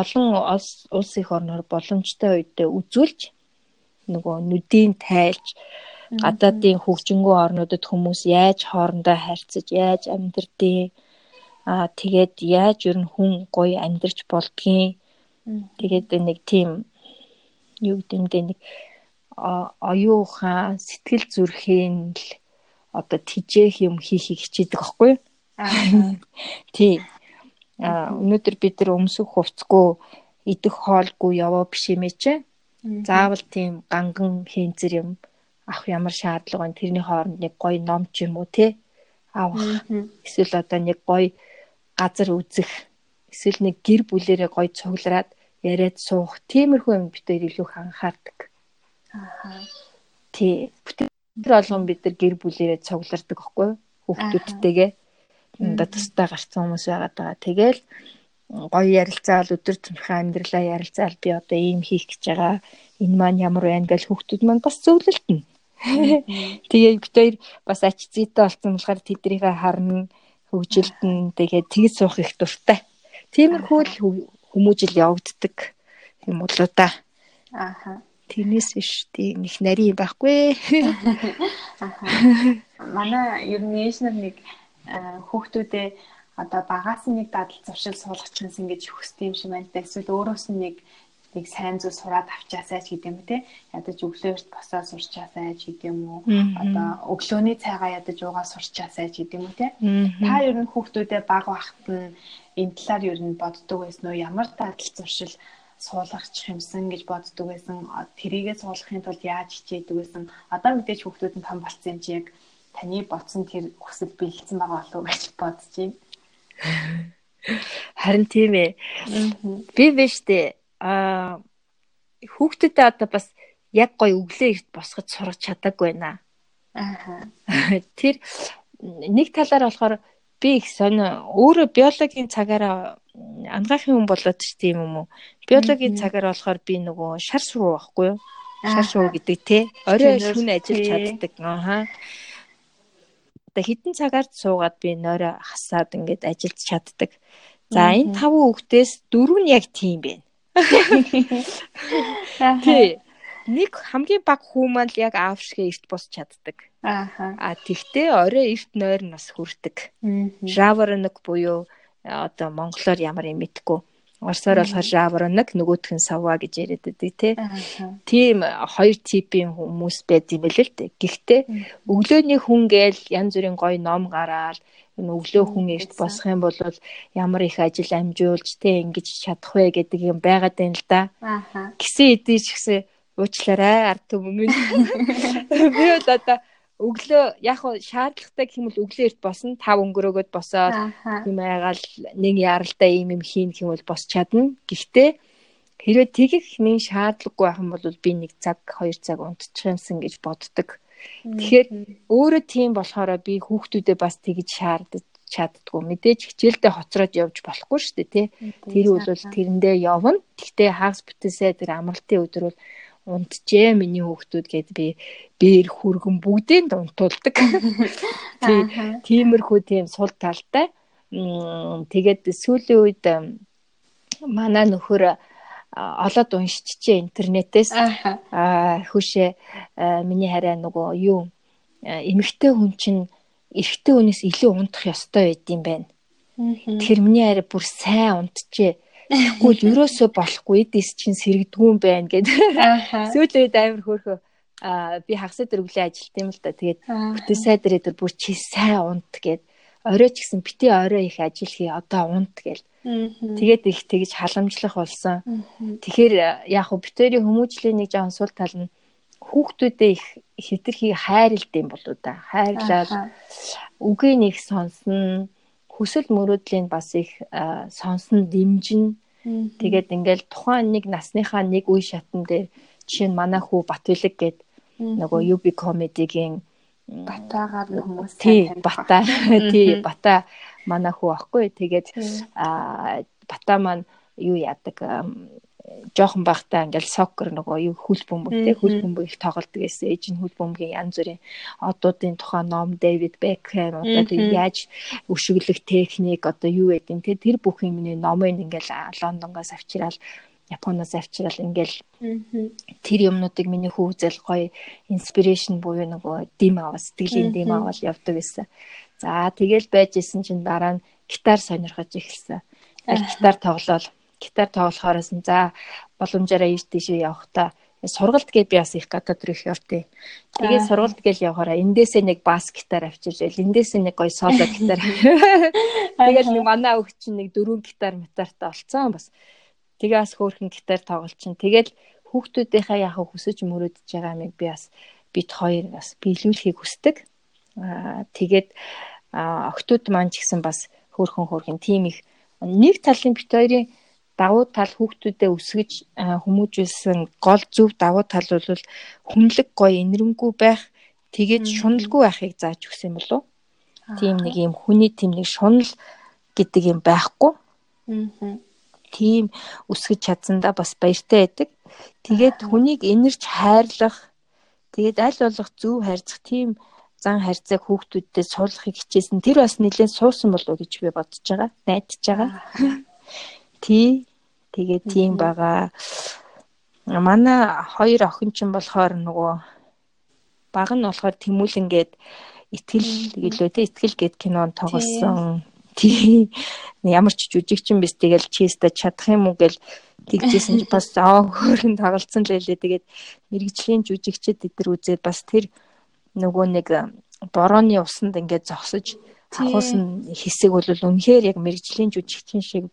олон улс их орноор боломжтой үедээ үзүүлж нөгөө нүдийн тайлж гадаадын хөгжингөө орнуудад хүмүүс яаж хоорондоо харьцаж, яаж амьдрдгийг аа тэгээд яаж ер нь хүн гоё амьдарч болдгийг тэгээд нэг тийм юу гэдэг нэг оюун ухаан сэтгэл зүрхийн л одоо тижээх юм хийхийг хичээдэг байхгүй юу? Тий. А өнөөдөр бид нар өмсөх хувцгүй идэх хоолгүй яваа биш юм ээ. Заавал тийм ганган хийнзэр юм авах ямар шаардлага байна? Тэрний хооронд нэг гоё ном ч юм уу те авах. Эсвэл одоо нэг гоё газар үзэх. Эсвэл нэг гэр бүлэрээ гоё цуглараад яриад суух. Тиймэрхүү юм бид нар илүү анхаардаг. Аа. Тий. Тэр болгон бид нар гэр бүлээрээ цуглардаг юу? Хүүхдүүдтэйгээ. Одоо тустай гарцсан хүмүүс байгаад байгаа. Тэгэл гоё ярилцаал өдөр тутмын амьдралаа ярилцаал би одоо ийм хийх гэж байгаа энэ маань ямар байна гэж хүүхдүүд маань бас зөвлөлтнө. Тэгээ бид хоёр бас ач зүйтэй болсон болохоор тэднийхээ харна хөгжилдэн тэгээд тэгж суух их дуртай. Тиймэрхүү л хүмүүжил явагддаг юм уу да. Ааха. Тэрнээс биш тийм их нарийн байхгүй. Ааха. Манай ер нь нар нэг хүүхдүүдээ одоо багаас нэг дадал зуршил суулгачихсан ингэж хүсдэг юм шиг байна. Эсвэл өөрөөс нь нэг нэг сайн зүйл сураад авчаасай ч гэдэг юм те. Ядаж өглөөрт босоо сурчаасай ч гэдэг юм уу? Одоо өглөөний цайгаа ядаж уугаа сурчаасай ч гэдэг юм уу те. Та ер нь хүүхдүүдэд баг багт нь энэ талаар ер нь боддог байсан уу? Ямар дадал зуршил суулгачих юмсан гэж боддог байсан? Тэрийгээ суулгахын тулд яаж хичээдэг байсан? Одоо мэдээж хүүхдүүд нь том болсон юм чи яг таны бодсон тэр хүсэл бэлдсэн байгаа болов уу гэж бодож байна. Харин тийм ээ. Би биш дээ а хүүхдэдээ одоо бас яг гоё өглөө эрт босгож сурах чадаагүй байна. Аа. Тэр нэг талаар болохоор би их сонио өөрөө биологийн цагаараа ангаахын хүн болоод ч тийм юм уу. Биологийн цагаар болохоор би нөгөө шар суруу байхгүй юу? Шар суруу гэдэг те. Орой шүн ажиллаж чаддаг. Аа. Тэ хитэн цагаар суугаад би нойроо хасаад ингээд ажиллаж чаддаг. За энэ таван хүүхдээс дөрөв нь яг тийм байна. Тий. Нэг хамгийн баг хүү маань л яг аав шиг эрт босч чаддаг. Ааха. А тэгтээ орой эрт нойр нас хүрдэг. Жаворонок буюу одоо монголоор ямар юм мэдгүй. Орсоор болохоор жаворонок нөгөөх нь савва гэж яриад байдаг тий. Тийм хоёр типийн хүмүүс байд юм л л дээ. Гэхдээ өглөөний хүн гээл янз бүрийн гоё ном гараад энэ өглөө хүн эрт босох юм бол ямар их ажил амжуулж те ингэж чадах вэ гэдэг юм байгаад байна л да. Гисэн эдий ч гэсэн уучлаарай ард түмэн. Би бол одоо өглөө яг шаардлагатай хэмэл өглөө эрт босно 5 өнгөрөөгөөд босоод юм айгаал нэг яралтай юм юм хийн хэмэл бос чадна. Гэхдээ хэрвээ тэгэх нэг шаардлагагүй байх юм бол би нэг цаг 2 цаг унтчих юмсан гэж боддог. Тэгэхээр өөрөө тийм болохоор би хүүхдүүдэд бас тэгж шаардаж чаддгүй мэдээж хичээлдээ хоцроод явж болохгүй шүү дээ тий. Тэр бол тэрэндээ явна. Гэхдээ хагас бүтээсээ тэр амралтын өдөр бол унтжээ миний хүүхдүүд гэд би бээр хүргэн бүгдээнд унтуулдаг. Тий. Тиймэрхүү тийм сул талтай. Тэгээд сүүлийн үед манай нөхөр олоод уншчихжээ интернетээс аа хүшээ миний хараа нөгөө юу эмэгтэй хүн чинь эрэгтэй хүнээс илүү унтах ёстой байд юм байна. Тэгэхээр миний хараа бүр сайн унтжээ. Тэгвэл ерөөсөө болохгүй эдээс чинь сэрэгдгүүн байна гэдэг. Сүүлийн үед амар хөөрхөө а би хагас дээр өглөө ажилт юм л да. Тэгээд бүтээ сайдар дээр бүр чи сайн унт гэд орой ч гэсэн бити орой их ажил хий одоо унт гэл Тэгээд их тэгж халамжлах болсон. Тэгэхээр яг хөө битэрийн хүмүүжлийн нэг жоон сул тал нь хүүхдүүдээ их хэтэрхий хайрлд юм болоо да. Хайрлал үгээ нэг сонсно, хүсэл мөрөөдлийн бас их сонсно, дэмжин. Тэгээд ингээл тухайн нэг насныхаа нэг үе шатн дээр жишээ нь манай хүү Батбилэг гээд нөгөө UB comedy-гийн батагаар хүмүүс тий бата тий бата манай хүү аахгүй. Тэгээд бата маань юу яадаг жоохон байхдаа ингээл сокер нөгөө юу хүл бөмбөг тий хүл бөмбөг их тоглолдог гэсэн ээж нь хүл бөмбөгийн янз бүрийн одуудын тухай ном Дэвид Бекхэм одоо тий яаж өшөглөх техник одоо юу гэдэг тий тэр бүх юмны номыг ингээл Лондонгоос авчираад Японоос авчирал ингээл тэр юмнуудыг миний хүү үзэл гоё инспирэшн буюу нөгөө дим аваа сэтгэлийн дим аваад явдаг гэсэн. За тэгэл байж исэн чинь дараа нь гитар сонирхож эхэлсэн. Гитар тоглоол. Гитар тоглохоороос нь за боломжаараа ийш тийшээ явахдаа сургалт гээд би бас их гадаад руу их явтыг. Тэгээд сургалт гээл явахаараа эндээсээ нэг бас гитар авчирж байл. Эндээсээ нэг гоё соло гитар. Тэгээд нэг манай өвч чинь нэг дөрвөн гитар метартай олцсон бас. Тэгээ бас хөөрхөн гитар тоглолчин. Тэгэл хүүхдүүдийнхээ яг хүсэж мөрөөдөж байгаа юмыг би бас бит хоёр бас биелүүлэхийг хүсдэг. Аа тэгээд октод маань ч гэсэн бас хөөрхөн хөөрхөн тим их нэг талын бит хоёрын давуу тал хүүхдүүдэд өсгөж хүмүүжүүлсэн гол зөв давуу тал бол хүнлэг гоё инэрэнгүй байх тэгээд шуналгүй байхыг зааж өгсөн юм болов. Тийм нэг юм хүний тийм нэг шунал гэдэг юм байхгүй. Тийм үсгэж чадсандаа бас баяртай байдаг. Тэгээд хүнийг инэрч хайрлах тэгээд аль болох зөв хайрцах тийм зан харьцааг хүүхдүүдэд суулгахыг хичээсэн. Тэр бас нэлээд суусан болов гэж би бодож байгаа. Найдаж байгаа. Тий. Тэгээд тийм байгаа. Манай хоёр охин ч юм болохоор нөгөө баг нь болохоор тэмүүлэнгээд итгэл гэлөө те итгэл гэд кинонд тоглосон. Тий. Ямар ч жүжигчин биш тэгэл чиста чадах юм уу гэл тэгжсэн чи бас аа хөөрхөн тоглолцсон л байлээ. Тэгээд мэрэгжлийн жүжигчд эдэр үзээд бас тэр нөгөө нэг борооны усанд ингээд зогсож авахсан хэсэг бол үнэхээр яг мэрэгжлийн жүжигчин шиг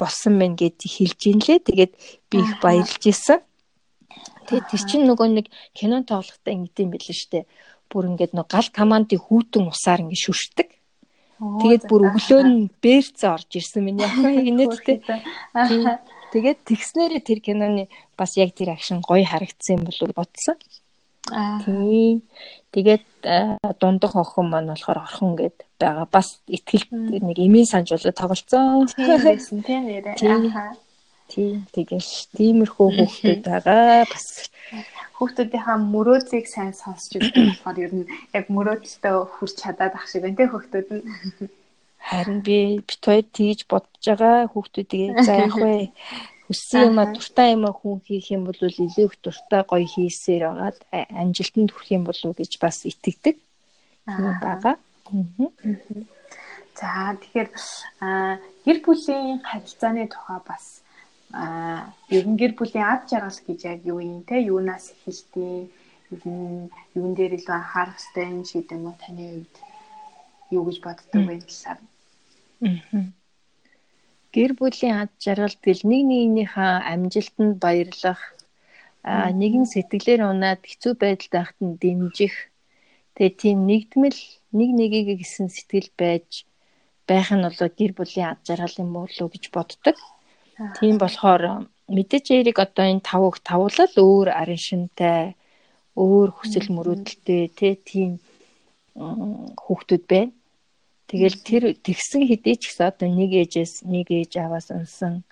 болсон мэн гэд хэлж ин лээ. Тэгээд би их баярлж исэн. Тэгээд тэр чинь нөгөө нэг кинон тоглохтой ингэдэм билээ штэ. Бүр ингээд нөгөө гал командын хүүтэн усаар ингээд шүршдэг. Тэгээд бүр өглөө нь бэрцээ орж ирсэн миний охин инээдтэй. Тэгээд тэгснээрээ тэр киноны бас яг тэр акшн гоё харагдсан юм болов бодсон. Тийм. Тэгээд дундах охин маань болохоор орхон гэд байгаа. Бас ихтгэл нэг эмийн санж болоо тоглолцсон. Тийм байсан тийм нэрээ. Ахаа. Тийм. Тэгэл тиймэрхүү хүүхдүүд байгаа. Бас хүүхдүүдийнхаа мөрөөдийг сайн сонсч үздэг болохоор ер нь яг мөрөөдөлтөө хүрч чадаад ах шиг байна те хүүхдүүд нь. Харин би бит хоёр тгийж бодож байгаа хүүхдүүдийг за яг вэ хүссэн юм а дуртай юм а хүн хийх юм бол илүү их дуртай гоё хийсээр байгаад амжилтанд хүрэх юм болов уу гэж бас итгэдэг. Тийм байгаа. За тэгэхээр гэр бүлийн харилцааны тухай бас ер нь гэр бүлийн ад жаргал гэж яг юу юм те? Юунаас эхэлтий ер нь юун дээр илүү анхаарах хэрэгтэй юм шиг юм уу? Таны хувьд юу гэж боддог вэ талаар. Аа гэр бүлийн ад жаргал гэл нэг нэгнийхээ амжилтанд баярлах. Нэгэн сэтгэлээр унаад хэцүү байдалд байхад нь дэмжих. Тэгээ тийм нэгдмэл нэг нэгийг гэсэн сэтгэл байж байх нь болоо гэр бүлийн ад жаргал юм болоо гэж боддог. Тийм болохоор мэдээж эрэг одоо энэ тавг тавуулал өөр арын шинтэй өөр хүсэл мөрөөдөлтэй тийм хүүхдүүд байна. Тэгэл тэр тэгсэн хэдий ч гэсэн одоо нэг ээжээс нэг ээж аваас унсан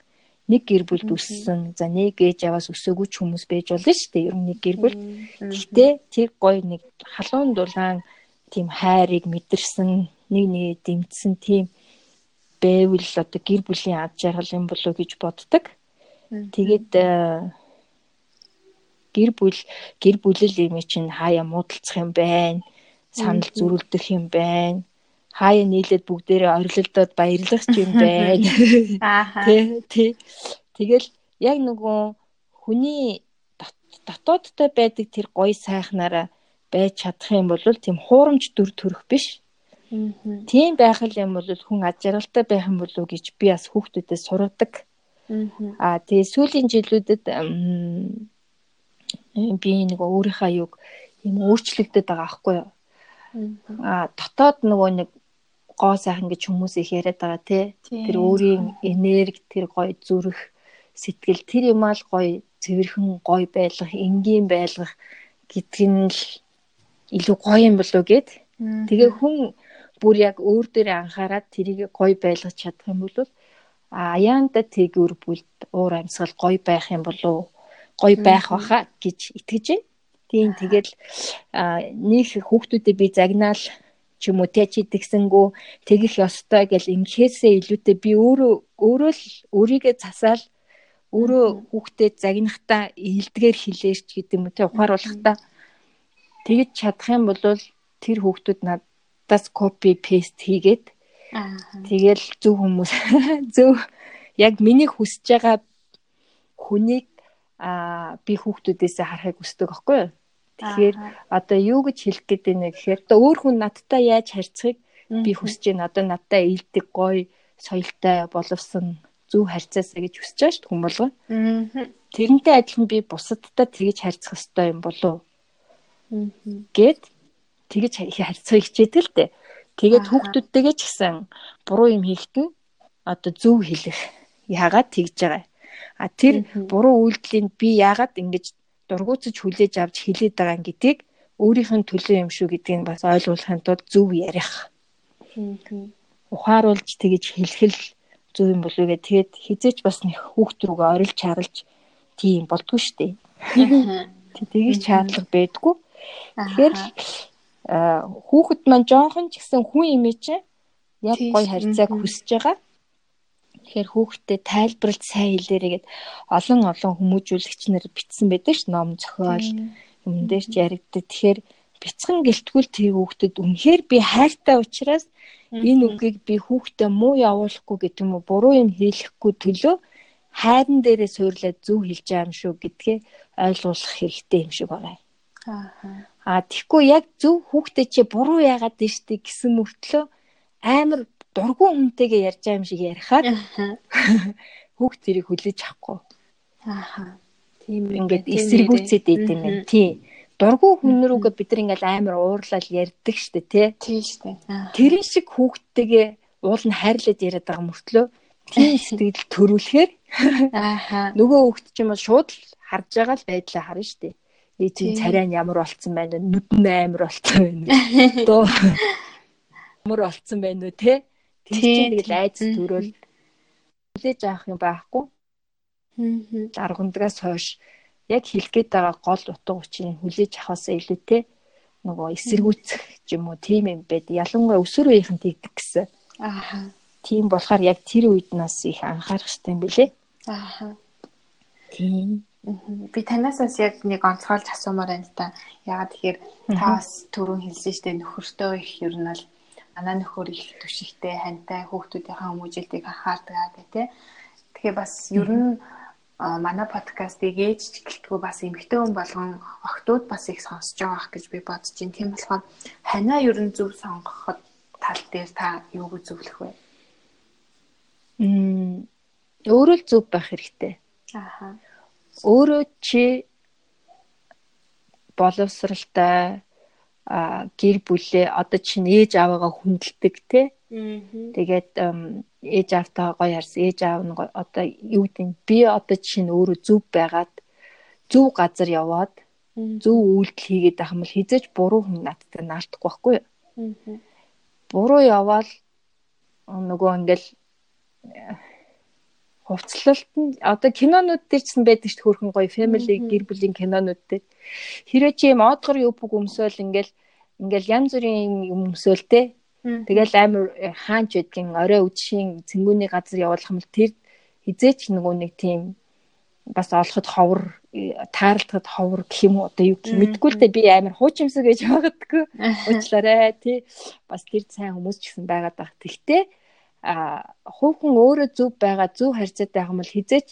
нэг гэр бүлд өссөн. За нэг ээж аваас өсөөгүй ч хүмүүс байж болно шүү дээ. Ер нь нэг гэр бүл. Гэхдээ тэр гоё нэг халуун дулаан тийм хайрыг мэдэрсэн, нэг нэгээ дэмжсэн тийм байвал одоо гэр бүлийн ад жаргал юм болоо гэж боддог. Тэгээд гэр бүл гэр бүлэл юм чинь хаяа муудалцах юм байна. Санал зөрүүлдэх юм байна хаяа нийлээд бүгдээрээ орилолдоод баярлах юм байна. Аа. Тий. Тэгэл яг нөгөө хүний дотоодтой байдаг тэр гоё сайхнаараа байж чадах юм бол тийм хуурамч дүр төрх биш. Тийм байх юм бол хүн аж аргалтай байх юм болов гэж би бас хүүхдүүдээс сургадаг. Аа тэгээ сүүлийн жилүүдэд би нэг өөрийнхөө юг юм өөрчлөгдөд байгаа аахгүй юу. Аа дотоод нөгөө нэг гоо сайхан гэж хүмүүс их яриад байгаа тий. Тэр өөрийн энерги, тэр гоё зүрх, сэтгэл тэр юм аа л гоё цэвэрхэн гоё байлгах, энгийн байлгах гэдг нь л илүү гоё юм болоо гэд. Тэгээ хүн бүр яг өөр дээрээ анхаарад тэрийг гоё байлгаж чадах юм бол аяанда тэгүр бүлд уур амьсгал гоё байх юм болов гоё байх баха гэж итгэж байна. Тийм тэгэл нэг хүүхдүүдэд би загнаал ч юм уу те чи тэгсэнгүү тэгэх ёстой гэл ингэхээсээ илүүтэй би өөрөө өөрөө л өөрийгөө засаал өөрөө хүүхдэд загнахтаа илдгээр хилээч гэдэг юм те ухааруулахтаа тэгэж чадах юм бол тэр хүүхдүүд надаас копи пест хийгээд тэгэл зөв хүмүүс зөв. Яг миний хүсэж байгаа хүнийг а би хүүхдүүдээс харахыг хүсдэг аахгүй юу Тэгэхээр одоо юу гэж хэлэх гээд байна гэхээр одоо өөр хүн надтай яаж харьцахыг би хүсэж байна. Одоо надтай ийдэг гоё соёлтой боловсон зөв харьцаасаа гэж хүсэж байгаа шүү дээ болгоо. Тэрнтэй адилхан би бусадтай тэгэж харьцах хэрэгтэй юм болов гэд тэгэж харьцах хичээдэг л дээ. Тэгээд хүүхдүүдтэйгээ ч гэсэн буруу юм хийхэд нь одоо зөв хэлэх яагаад тэгж байгаа. А тэр буруу үйлдэлийг би яагаад ингэж дургуутж хүлээж авч хилээд байгаа гэдгийг өөрийнх нь төлөө юм шүү гэдгийг бас ойлгуулахын тулд зөв ярих. Ухааруулж тэгэж хэлхэл зөв юм болов уу тэгээд хизээч бас нэг хүүхд рүүгээ орилж чаралж тийм болдгоо штэ. Тэгээд шаардлага байдгүй. Тэгэхээр хүүхэд маань жоохон ч гэсэн хүн чинь яг гой харьцааг хүсэж байгаа. Тэгэхээр хүүхдэд тайлбарлаж сайн хэлээрээ гээд олон олон хүмүүжүүлэгч нар бичсэн байдаг ш ном зохиол юм дээр ч яригддаг. Тэгэхээр бяцхан гэлтгүүл тэр хүүхдэд үнэхээр би хайртай учраас энэ үгийг би хүүхдэд муу явуулахгүй гэдэг юм уу буруу юм хийлэхгүй төлөө хайран дээрээ суурлаад зөв хэлж байгаа юм шүү гэдгээ ойлгуулах хэрэгтэй юм шиг байна. Аа. А тэгэхгүй яг зөв хүүхдээ чи буруу яагаад дээштэй гэсэн мөртлөө амар дургуун хүнтэйгээ ярьж байгаа юм шиг ярихаар хүүхд тэрийг хүлээж авахгүй. Аа. Тийм ингээд эсэргүүцээд идэв юм байна. Тий. Дургуун хүн рүүгээ бид нар ингээл амар уурлал ярьдаг штэ тий. Тий штэ. Тэрэн шиг хүүхдтэйгээ уул нь хайрлаад яриад байгаа мөртлөө тийм сэтгэл төрүүлэхээр ааха нөгөө хүүхд ч юм уу шууд харж байгаа л байдлаа харна штэ. Ээ тийм царай нь ямар болцсон байна вэ? Нүд нь амар болцсон байна? Дөө ямар болцсон байна вэ те? Чинь тэгэл айц төрөөл хүлээж авах юм байхгүй. Аа. Даргандгаас хойш яг хэлэх гээд байгаа гол утга учирыг хүлээж авахаас илүүтэй нөгөө эсэргүүцэх юм уу тийм юм байд. Ялангуяа өсвөр үеийнхэн тэгдэг гэсэн. Аа. Тийм болохоор яг тэр үед нас их анхаарах хэрэгтэй юм билэ. Аа. Тийм. Би танаас бас яг нэг онцгойлж асуумаар байна та. Ягаад тэгэхээр та бас түрүүн хэлсэн штэ нөхөртөө их ер нь бол манай нөхөр их түшигтэй хантай хүүхдүүдийнхээ хүмүүжүүлтийг анхаардаг гэх тээ. Тэгэхээр бас ер нь манай подкастыг ээж гэлтгүү бас эмэгтэй хүн болгон охтууд бас их сонсож байгаа гэж би бодож байна. Тийм болохоор ханаа ер нь зөв сонгоход тал дээр та юуг зөвлөх вэ? Мм өөрөө л зөв байх хэрэгтэй. Ааха. Өөрөө чи боловсралтай гэр бүлээ одоо чинь ээж аваагаа хүндэлдэг те. Тэгээд ээж аавтайгаа гоё харсан. Ээж аав нь одоо юу гэдэг би одоо чинь өөрөө зөв байгаад зөв газар яваад зөв үйлдэл хийгээд байх юм бол хизээж буруу хүн надтай наардахгүй байхгүй юу? Буруу яваал нөгөө ингээл хувцлалт нь одоо кинонууд дээр ч байдаг шүү хөрхэн гоё family гэр бүлийн кинонууд дээр. Хэрэг чи юм одгор юу бүг өмсөөл ингээл ингээл янз бүрийн юм өмсөөлтэй тэгэл амар э, хаанч байдгийн орой үдшийн цэнгүүний газар явуулах юм бол тэр хизээч нөгөө нэг тийм бас олоход ховор э, тааралдахад ховор гэх юм уу одоо юу гэх мэдгүй л дээ би амар хуучимсаг гэж байгадаггүй уучлаарай тий бас тэр сайн хүмүүс ч гэсэн байгаад байх. Тэгтээ а хүүхэн өөрөө зөв байгаа зөв харьцаатай байх юм бол хизээч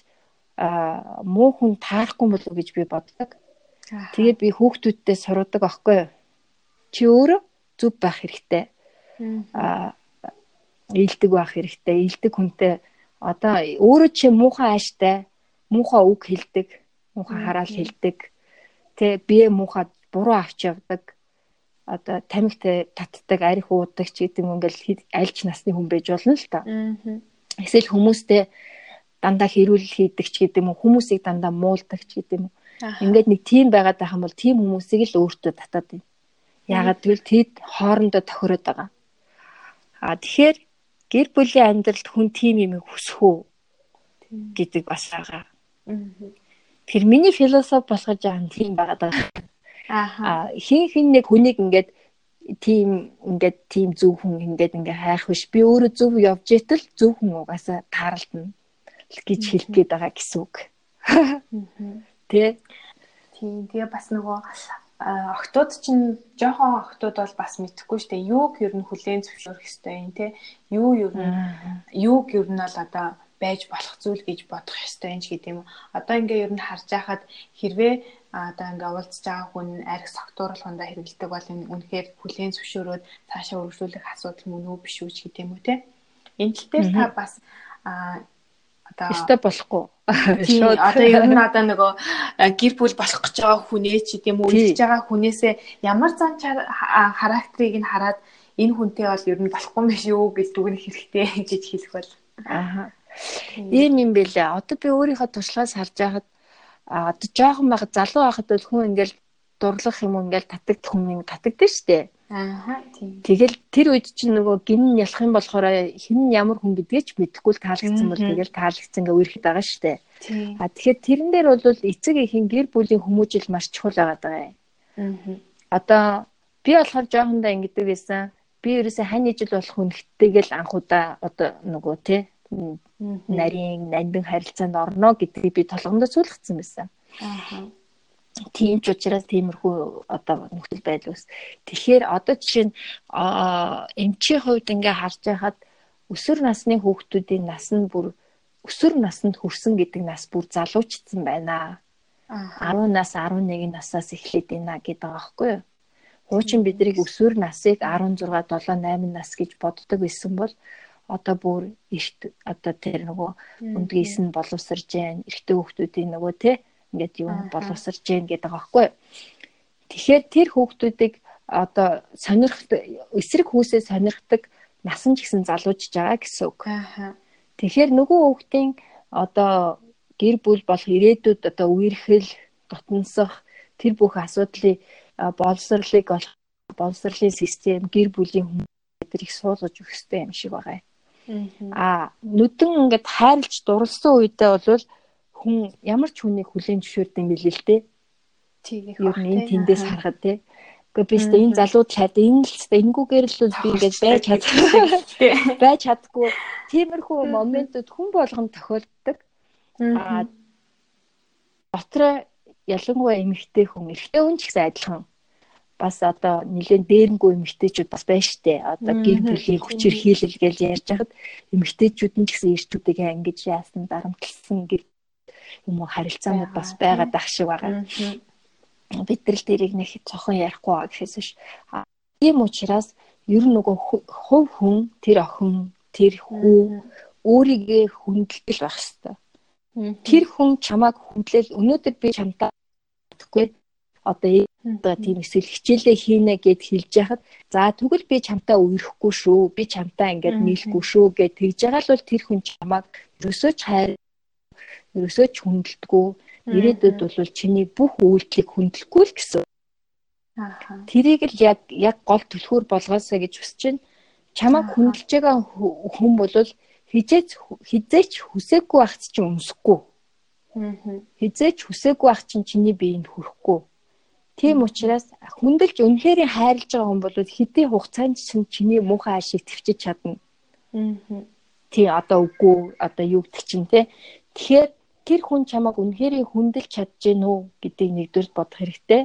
муу хүн таарахгүй болов гэж би боддог. Тэгээд би хүүхдүүдтэй суруудаг аахгүй юу? Чи өөрөө зөв байх хэрэгтэй. а ийдэг байх хэрэгтэй. Ийдэг хүнтэй одоо өөрөө чи муухай ааштай, муухай үг хэлдэг, муухай хараал хэлдэг. Тэ бие муухай буруу авч явдаг одоо тамигтай татдаг арих уудаг ч гэдэг юм ингээл альч насны хүн байж болно л та. Эсвэл хүмүүстэй дандаа хэрүүл хийдэг ч гэдэг юм уу хүмүүсийг дандаа муулдаг ч гэдэг юм уу. Ингээд нэг тим байгаад байх юм бол тим хүмүүсийг л өөртөө татаад байна. Яагаад гэвэл тэд хоорондоо тохироод байгаа. А тэгэхээр гэр бүлийн амьдралд хүн тим юм хүсэх үү гэдэг бас байгаа. Тэр миний философи болгож байгаа нь тийм байгаад байгаа. Аа хин хин нэг хүнийг ингээд тийм ингээд тийм зөв хүн ингээд ингээ хайх биш би өөрөө зөв явж итэл зөв хүн угаасаа тааралдана гэж хэлэх гээд байгаа гэсэн үг. Тэ. Тийм тэгээ бас нөгөө охтууд чинь жоохон охтууд бол бас мэдхгүй штэ юуг ер нь хүлээн зөвшөөрөх ёстой юм те юу ер нь юуг ер нь бол одоо байж болох зүйл гэж бодох ёстой юм гэдэг юм. Одоо ингээ ер нь харж байхад хэрвээ одоо ингээ уулзж байгаа хүн арх согтууруулахундаа хэрэгэлдэг бол энэ үнэхээр хүлээн зөвшөөрөөд цаашаа өргөжлүүлэх асуудал мөн үү биш үү гэдэг юм уу те. Энэ тал дээр та бас а одоо өстой болохгүй. Шууд одоо ер нь одоо нөгөө гэр бүл болох гэж байгаа хүнээ ч гэдэм үү үлдэж байгаа хүнээсээ ямар зан характерыг нь хараад энэ хүнтэй бол ер нь болохгүй юм биш үү гэж дүгнэх хэрэгтэй гэж хэлэх бол. Аа. Ийм юм бэлээ. Одоо би өөрийнхөө туршлагаас харж байхад одоо жоохон байхад залуу байхад бол хүн ингээл дурлах юм ингээл татдаг хүн татагдсан шүү дээ. Аа тийм. Тэгэл тэр үед чинь нөгөө гин ялах юм болохоор хэн ямар хүн гэдгээ ч мэдэхгүй л таалагдсан бол тэгэл таалагдсан гээ үерхэд байгаа штэ. А тэгэхээр тэрэн дээр бол эцэг эхийн гэр бүлийн хүмүүжил маш чухал байгаа даа. Аа. Одоо би болохоор жоохондоо ингэдэг байсан. Би ерөөсөө хань ижил болох хүнхтэйгэл анхудаа одоо нөгөө те нарийн нандин харилцаанд орно гэдгийг би толгондоо суулгацсан байсан. Аа тийм ч учраас тиймэрхүү одоо нөхцөл байдал ус. Тэгэхээр одоо жишээ нь эмчийн хувьд ингээ харж байхад өсвөр насны хүүхдүүдийн нас нь бүр өсвөр наснд хүрсэн гэдэг нас бүр залуучсан байна. 10 нас 11 насаас эхлээд байна гэдэг байгаа байхгүй юу? Хуучин бидрийг өсвөр насыг 16 7 8 нас гэж боддог байсан бол одоо бүр эрт одоо тэр нөгөө өндгийс нь боловсрж जैन эрэгтэй хүүхдүүдийн нөгөө те ингээд юу боловсрж जैन гэдэг байгаа байхгүй. Тэгэхээр тэр хүүхдүүдийг одоо сонирхт эсрэг хүүсээ сонирхдаг насан ч гэсэн залуужж байгаа гэсэн үг. Тэгэхээр нөгөө хүүхдийн одоо гэр бүл болох ирээдүйд одоо үерхэл дотносох тэр бүх асуудлыг боловсрлыг болох боловсрлын систем гэр бүлийн хүмүүс их суулгаж өгөх хэрэгтэй юм шиг байгаа. Аа нүдэн ингээд хайрлж дурлсан үедээ бол хүн ямар ч хүнийг хүлээн зөвшөөрдөг юм билээ л дээ. Тийм байна. Энэ тэндээс харахад те. Гэхдээ би өөртөө энэ залууд чад энэ л тест энэгүүгээр л би ингээд байж чадахгүй. Байж чадахгүй. Тиймэрхүү моментууд хүн болгонд тохиолддог. Аа дотроо ялангуяа эмэгтэй хүн эрэгтэй хүн ч гэсэн адилхан бас одоо нэлээд дээрнгүй эмэгтэйчүүд бас байна штэ. Одоо гэр бүлийн хүчээр хийлэл гэж ярьж хахад эмэгтэйчүүд нь ч гэсэн эрчүүдийг ангиж яасан дарамтлсан гэр юм уу харилцаанууд бас байгаад ах шиг байгаа. Бид нар л дэрийг нэг цохон ярихгүй байгаа гэхээс биш. Тийм учраас ер нь нөгөө хувь хүн тэр охин тэр хүү өөрийгөө хүндэлтэл байх хэвээр. Тэр хүн чамааг хүндлэл өнөөдөр би чамтай гэхгүй одоо одоо тийм эсвэл хичээлээ хийнэ гэд хэлж яхад за тэгвэл би чамтай үерхгүй шүү би чамтай ингээд нийлэхгүй шүү гэд тэгж байгаа л бол тэр хүн чамааг ерөөсөө ч хайр ерөөсөө ч хүндэлдэггүй. Ирээдүйд бол чиний бүх үйлдэлийг хүндлэхгүй л гэсэн. Тэрийг л яг яг гол түлхүүр болгоосаа гэж хүсэж байна. Чамайг хүндэлж байгаа хүн бол хизээч хизээч хүсээгүй байхц чинь өмсөхгүй. Хизээч хүсээгүй байх чинь чиний биеинд хүрэхгүй. Тийм учраас хүндэлж үнэхээр хайрлаж байгаа хүн бол хэдий хугацаанд чинь чиний муухай ашиг твчиж чадна. Тий одоо үгүй одоо юу гэдэг чинь те. Тэгэхээр тэр хүн чамайг үнэхээр хүндэлж чадж гин үү гэдгийг нэгдүгээр бодох хэрэгтэй.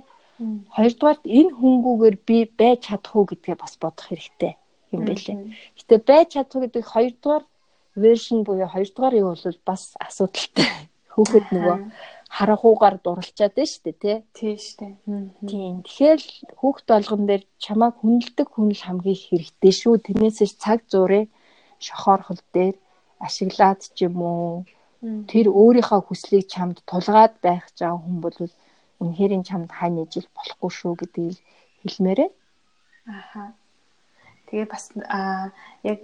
Хоёрдугаарт энэ хүнгүүгээр би байж чадах уу гэдгээ бас бодох хэрэгтэй юм байлээ. Гэтэ байж чадах гэдэг хоёрдугаар вершн буюу хоёрдугаар юу бол бас асуудалтай. Хүүхэд нөгөө харахуугаар дурлцаад байна шүү дээ тий. Тийм шүү дээ. Тийм. Тэгэхээр хүүхд болгон дээр чамайг хүндэлдэг хүн л хамгийн хэрэгтэй шүү. Тэрнээсээ цаг зуурын шохоорхол дээр ашиглаад ч юм уу тэр өөрийнхөө хүслийг чамд тулгаад байх жаа хүн бол үнэхээр чамд хань ижил болохгүй шүү гэдгийг хэлмээрээ. Аха. Тэгээ бас яг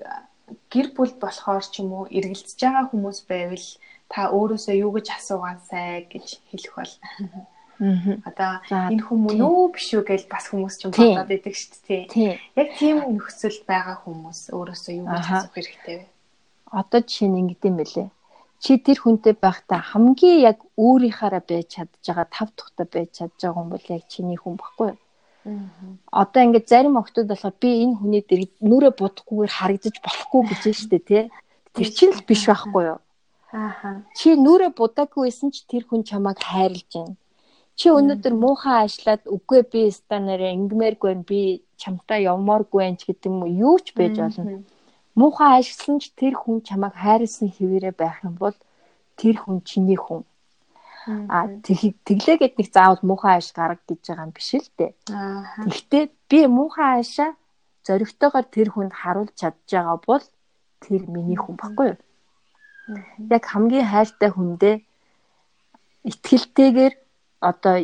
гэр бүл болохоор ч юм уу эргэлзэж байгаа хүмүүс байвал та өөрөөсөө юу гэж асуугаасай гэж хэлэх бол. Одоо энэ хүмүүс нөө биш үү гэж бас хүмүүс ч бодоод идэг шүү дээ. Яг тийм нөхцөл байгаа хүмүүс өөрөөсөө юу гэж асуух хэрэгтэй вэ? Одоо жишээ нь ингэдэм байлээ чи тэр хүнтэй байхдаа хамгийн яг өөрийнхаараа байж чадж байгаа тав тухтай байж чадж байгаа хүн бол яг чиний хүн баггүй юу? Одоо ингээд зарим охтууд болохоор би энэ хүний дээр нүрэ будахгүйгээр харагдаж болохгүй гэж байна шүү дээ тий. Тэр чинь л биш байхгүй юу? Ааха. Чи нүрэ будаагүй байсан ч тэр хүн чамайг хайрлаж байна. Чи өнөөдөр муухай ажиллаад үгүй би станараа ингмээргүй би чамтай явмааргүй байна ч гэдэг юм уу юу ч байж болно муухай ажилласан ч тэр хүн чамайг хайрлсан хэвээрээ байх юм бол тэр хүн чиний хүн. А тэглээгээд нэг заавал муухай аж гарга гэж байгаа юм биш л дээ. Гэхдээ би муухай аашаа зоригтойгоор тэр хүнд харуулж чадж байгаа бол тэр миний хүн баггүй юу? Яг хамгийн хайртай хүндээ итгэлтэйгээр одоо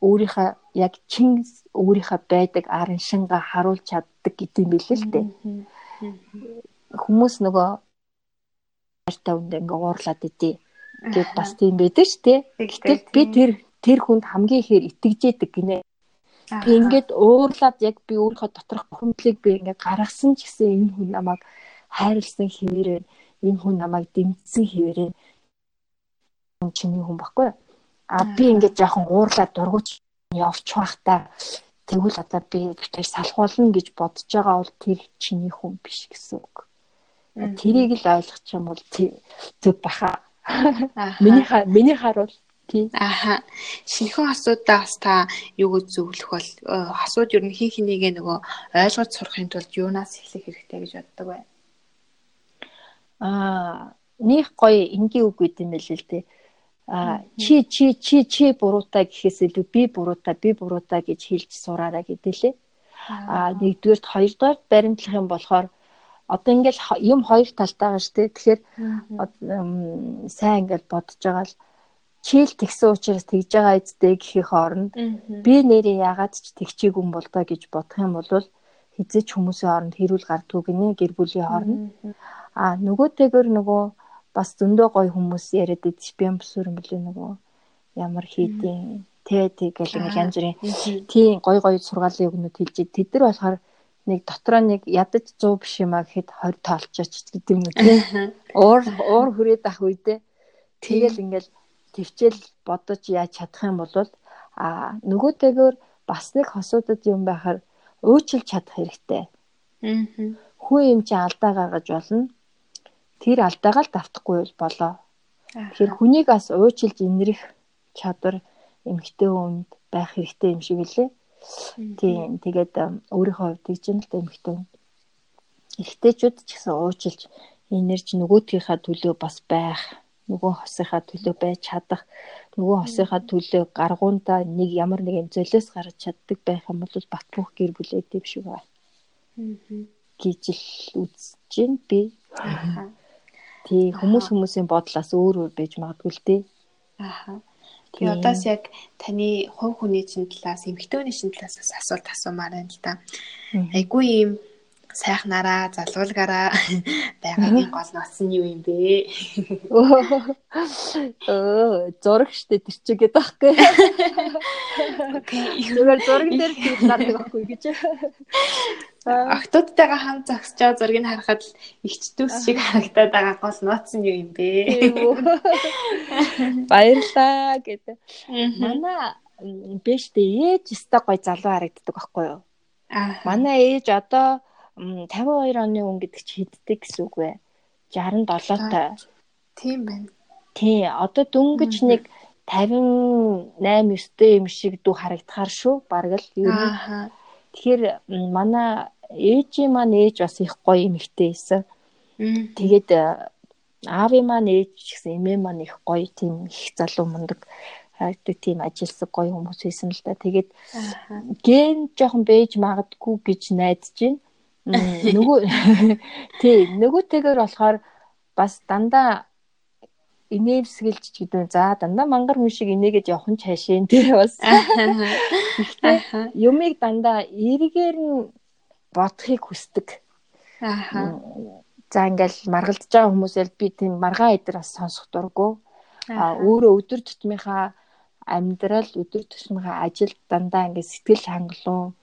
өөрийнхөө яг чин өөрийнхөө байдаг арын шинга харуулж чаддаг гэдэг юм билээ л дээ. Хүмүүс нөгөө хайртай үнд ингээ уурлаад идэв. Тэгээд бас тийм байдаг ш тий. Гэтэл би тэр тэр хүнд хамгийн ихээр итгэжээдэг гинэ. Би ингээд уурлаад яг би өөрийнхөө доторх бухимдлыг би ингээд гаргасан ч гэсэн энэ хүн намайг хайрлсан хэвээрээ энэ хүн намайг дэмжсэн хэвээрээ чиний хүн баггүй. А би ингээд жоохон уурлаад дургуч явж байхдаа тэгвэл одоо би тэр салхуулна гэж бодож байгаа бол тэр чиний хүн биш гэсэн үг. Тэрийг л ойлгох юм бол зөв баха. Миний миний харуул Тийм. Аха. Шинэхэн асуудаа бас та юу гэж зөвлөх бол э, асууд ер нь хин хинийгээ нөгөө ойлгож сурахын тулд юунаас эхлэх хэрэгтэй гэж боддог бай. Аа, них гоё энгийн үг гэдэг юм байл л дээ. Аа, чи чи чи чи буруутай гэхээс илүү би буруутай би буруутай гэж хэлж сураарай гэдэлээ. Аа, нэгдүгээрт хоёрдугаар баримтлах юм болохоор одоо ингээл юм хоёр талтай байгаа шүү дээ. Тэгэхээр сайн ингээл бодож байгаа л чийл тэгсэн учраас тэгж байгаа эцтэй гэхих оронд би нэрээ яагаад ч тэгчээгүй юм бол доо гэж бодох юм бол хизээч хүмүүсийн хооронд хэрүүл гардгүй гинэ гэр бүлийн хооронд а нөгөөтэйгөр нөгөө бас зөндөө гоё хүмүүс яриад идэж би юм бүсүр юм бэлээ нөгөө ямар хийдин тэ тэгэл ингээл янз бүрийн. Тийм гоё гоё сургаалын өгнөд хэлж тэд нар болохоор нэг дотроо нэг ядаж 100 биш юм а гэхэд 20 тоолчооч гэдэг юм үү тийм уур уур хүрээд ах үедээ тэгэл ингээл төвчл бодож яаж чадах юм бол а нөгөөтэйгөр бас нэг хосуудад юм байхаар өөчилж чадах хэрэгтэй. Аа. Хүн юм чи алдаа гаргаж болно. Тэр алдаагаа л давтахгүй болоо. Тэгэхээр хүнийг бас уучлж инэрх чадвар эмгтэй хүнд байх хэрэгтэй юм шиг лээ. Тийм тэгээд өөрийнхөө хувьд юм л эмгтэй хүн. Эрэгтэйчүүд ч гэсэн уучлж инэрж нөгөөдгийнхаа төлөө бас байх нөгөө хосынхаа төлөө байж чадах нөгөө хосынхаа төлөө гаргуунда нэг ямар нэгэн золиос гарч чаддаг байх юм бол бат бөх гэр бүлээ дэв шиг байна. гэж л үзэж байна би. Тий хүмүүс хүмүүсийн бодлоос өөр өөр байж магадгүй л дээ. Аа. Тэгээ удаас яг таны хувь хүний чинь талаас эмэгтэйний чинь талаас асуулт асуумаар байна л да. Айгүй юм сайхнараа залуулгаараа байгаагийн гол ноц нь юу юм бэ? Өө зураг штэ тэр чигээд байхгүй. Зүгээр зураг дээр хийлдэг байхгүй гэж. Октодтойгоо хамт байгаа зургийг харахад ихчдүүс шиг харагдаад байгаа гол ноц нь юу юм бэ? Баярлаа гэдэг. Манай биш дээ ээж өстой гой залуу харагддаг байхгүй юу? Манай ээж одоо 52 оны хүн гэдэг чи хэддэг гэсэн үг вэ? 67 тай. Тийм байна. Тий, одоо дөнгөж нэг 58 9 юм шиг дүү харагдахаар шүү. Бараг л ер нь. Тэгэхээр манай ээжийн маань ээж бас их гоё эмэгтэй байсан. Тэгээд аавын маань ээж гэсэн эмээ маань их гоё тийм их залуу мундаг хайртай тийм ажилсаг гоё хүмүүс байсан л да. Тэгээд ген жоохон бэж магадгүй гэж найдаж байна. Нөгөө тий нөгөөтэйгэр болохоор бас дандаа инээмсэгэлж гэдэг. За дандаа мангар хүн шиг инээгээд явах нь цаашаа тий бас. Юмыг дандаа эргээр нь бодохыг хүсдэг. Аа. За ингээл маргалдж байгаа хүмүүсэл би тийм маргаан эдэр бас сонсох дурггүй. А өөрөө өдөр тутмынхаа амьдрал өдөр тутмынхаа ажил дандаа ингээд сэтгэл хангалуун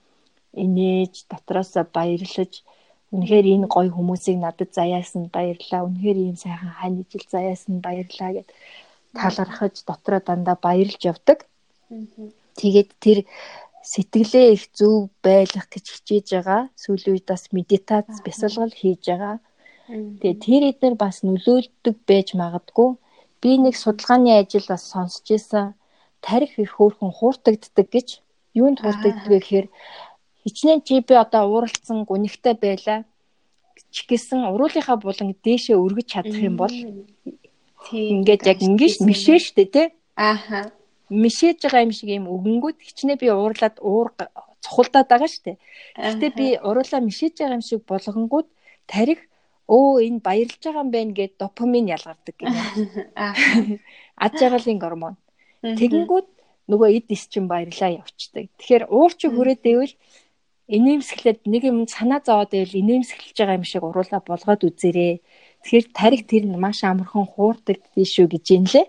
инээж дотроос баярлаж үнэхээр энэ гоё хүмүүсийг надад заяасан баярлаа. Үнэхээр ийм сайхан хань ижил заяасан баярлаа гэд талархаж дотроо дандаа баярлж явдаг. Тэгээд тэр сэтгэлээ их зөв байлгах гэж хичээж байгаа. Сүүлийн үед бас медитац бясалгал хийж байгаа. Тэгээд тэр эднэр бас нөлөөлдөг байж магадгүй. Би нэг судалгааны ажил бас сонсч ийсэн. Тарих их хөөрхөн хууртагддаг гэж юунд хууртагддаг вэ гэхээр хичнээн чи би одоо ууралцсан гүнигтэй байлаа ч гэсэн уруулынхаа булан дээшээ өргөж чадах юм бол ингээд яг ингэж мишээ штэ тий ааха мишээж байгаа юм шиг юм өгөнгүүд хичнээн би уурлаад уур цохолдоод байгаа штэ. Гэхдээ би уруулаа мишээж байгаа юм шиг болгонгууд тарих өө энэ баярлж байгаа юм байна гэд допамин ялгардаг гэнэ. Ад жаргалын гормон. Тэгэнгүүт нөгөө эд ис чинь баярлаа явцдаг тэгэхээр уурч хүрээд ивэл инээмсэглээд нэг юм санаа зовоод байвал инээмсэглэж байгаа юм шиг уруула болгоод үзээрэй. Тэгэхээр тарих тэр нь маш амархан хуурдаг шүү гэж юм лээ.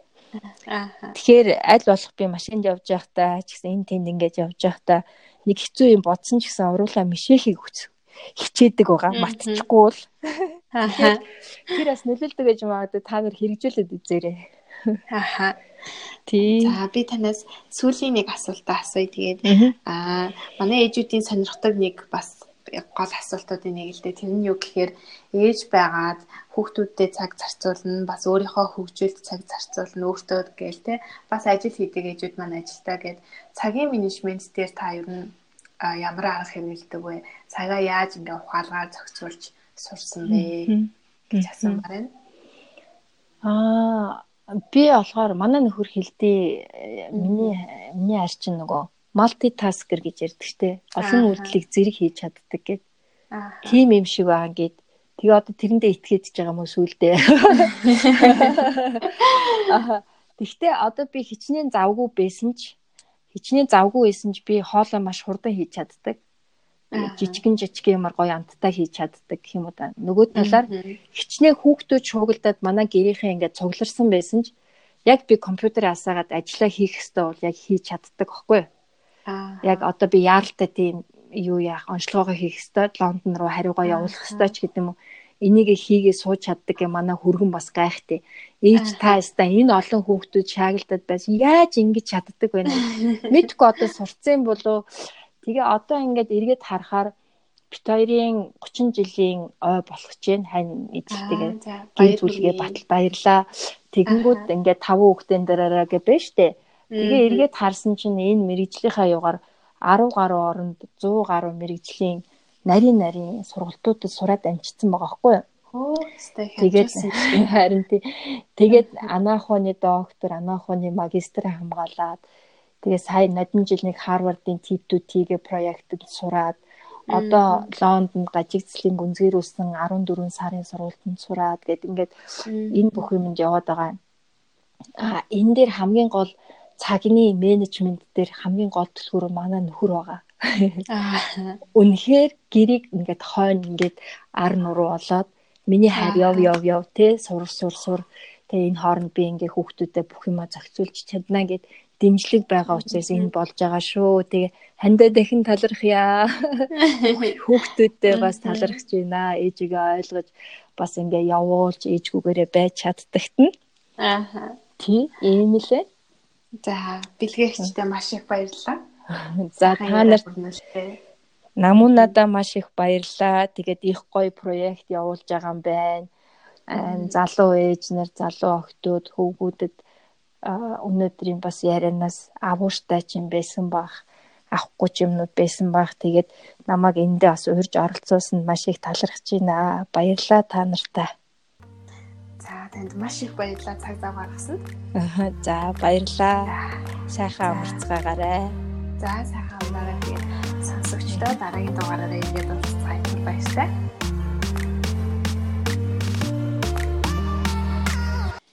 Тэгэхээр аль болох би машинд явж байхдаа ч гэсэн энэ тэнд ингэж явж байхдаа нэг хэцүү юм бодсон ч гэсэн уруулаа мишэхийг хүч хичээдэг байгаа. Мартчихгүй бол. Тэр бас нөлөөлдөг гэж магадгүй та нар хэрэгжүүлээд үзээрэй. Аха. Тий. За би танаас сүүлийн нэг асуултаа асууя. Тэгээд аа манай ээжүүдийн сонирхдаг нэг бас гол асуултуудын нэг л дээ. Тэр нь юу гэхээр ээж байгаад хүүхдүүдтэй цаг зарцуулна бас өөрийнхөө хөгжүүлэлт цаг зарцуулна өөртөө гээл те. Бас ажил хийдэг ээжүүд маань ажилтаа гээд цагийн менежмент дээр та ер нь ямар арга хэрэгэлдэг вэ? Цагаа яаж ингээ ухаалгаар зохицуулж сурсан бэ? Гэж асуумаар байна. Аа би болохоор манай нөхөр хэлдээ миний миний арчин нөгөө малтитаскер гэж ярьдаг штэ. Олон үйлдэлийг зэрэг хийж чаддаг гэд. Тийм юм шиг байгаа гэд. Тэгээ одоо тэрэндээ итгэж байгаа юм уу сүулдэ. Тэгтээ одоо би хичнээн завгүй байсан ч хичнээн завгүй байсан ч би хоолоо маш хурдан хийж чаддаг. Жижигэн жижиг юмар гоё амттай хийж чаддаг гэх юм уу да. Нөгөө талаар хичнээн хүүхдүүд шуугилдаад манай гэрийнхээ ингээд цугларсан байсан ч яг би компьютер асаагаад ажиллаа хийх хэвээр бол яг хийж чаддаг юу? Яг одоо би яаралтай тийм юу яах онцлогоо хийх хэвээр Лондон руу хариугаа явуулах хэвээр ч гэдэг юм уу энийг хийгээ сууж чаддаг юм манай хүргэн бас гайхтай. Ээж та яста энэ олон хүүхдүүд шаагилдаад байсан. Яаж ингэж чаддаг вэ? Мэдгүй одоо сурцсан болов. Тэгээ одоо ингээд эргээд харахаар бит хоёрын 30 жилийн ой болох байна. Хань эзэлтэйгээ гэр бүлгээ батал баярлаа. Тэгэнгүүт ингээд таван хүүхдэн дараараа гэж байна штэ. Тэгээ эргээд харсан чинь энэ мэрэгжлийнхаа югаар 10 гаруй оронд 100 гаруй мэрэгжлийн нарийн нарийн сургалтуудад сураад амжицсан байгаа байхгүй юу? Тэгээд харин тий. Тэгээд анаахууны доктор, анаахууны магистр хамгаалаад тэгээ сая надад жил нэг Харвардын T2T-гээ проектод сураад одоо Лондонд гажигцлын гүнзгийрүүлсэн 14 сарын сургалтанд сураад гэд ингээд энэ бүх юмд яваад байгаа. А энэ дээр хамгийн гол цагны менежмент дээр хамгийн гол төлхөөр манай нөхөр байгаа. Үнэхээр гэрийг ингээд хойно ингээд ар нуруу болоод миний хайр яв яв яв те сур сур сур тэгээ энэ хооронд би ингээ хүүхдүүдэд бүх юма зохицуулж чадна гэд дэмжлэг байгаа учраас энэ болж байгаа шүү. Тэгээ хандаа дахин талархъя. Хүүхдүүдтэй бас талархж байна. Ээжигээ ойлгож бас ингээ явуулж ээжгүүгээрээ байж чаддагт нь. Аа. Тий, ийм лээ. За бэлгээгчтэй маш их баярлалаа. За та нарт намун надаа маш их баярлалаа. Тэгээд их гоё проект явуулж байгаа юм байна. Залуу ээж нар, залуу охтууд, хөвгүүдэд өнөөдрийн бас ярианаас авууштай ч юм байсан бах авахгүй юмнууд байсан бах тэгээд намайг эндээ бас урьж оролцуулсанд маш их талархаж байна. Баярлалаа та нартай. За танд маш их баярлалаа цаг зав гаргасанд. Аа за баярлалаа. Сайхан амарцгаагаарай. За сайхан тэгээд сонсогчдоо дараагийн дугаараараа ирээд уулзцгаая баяртай.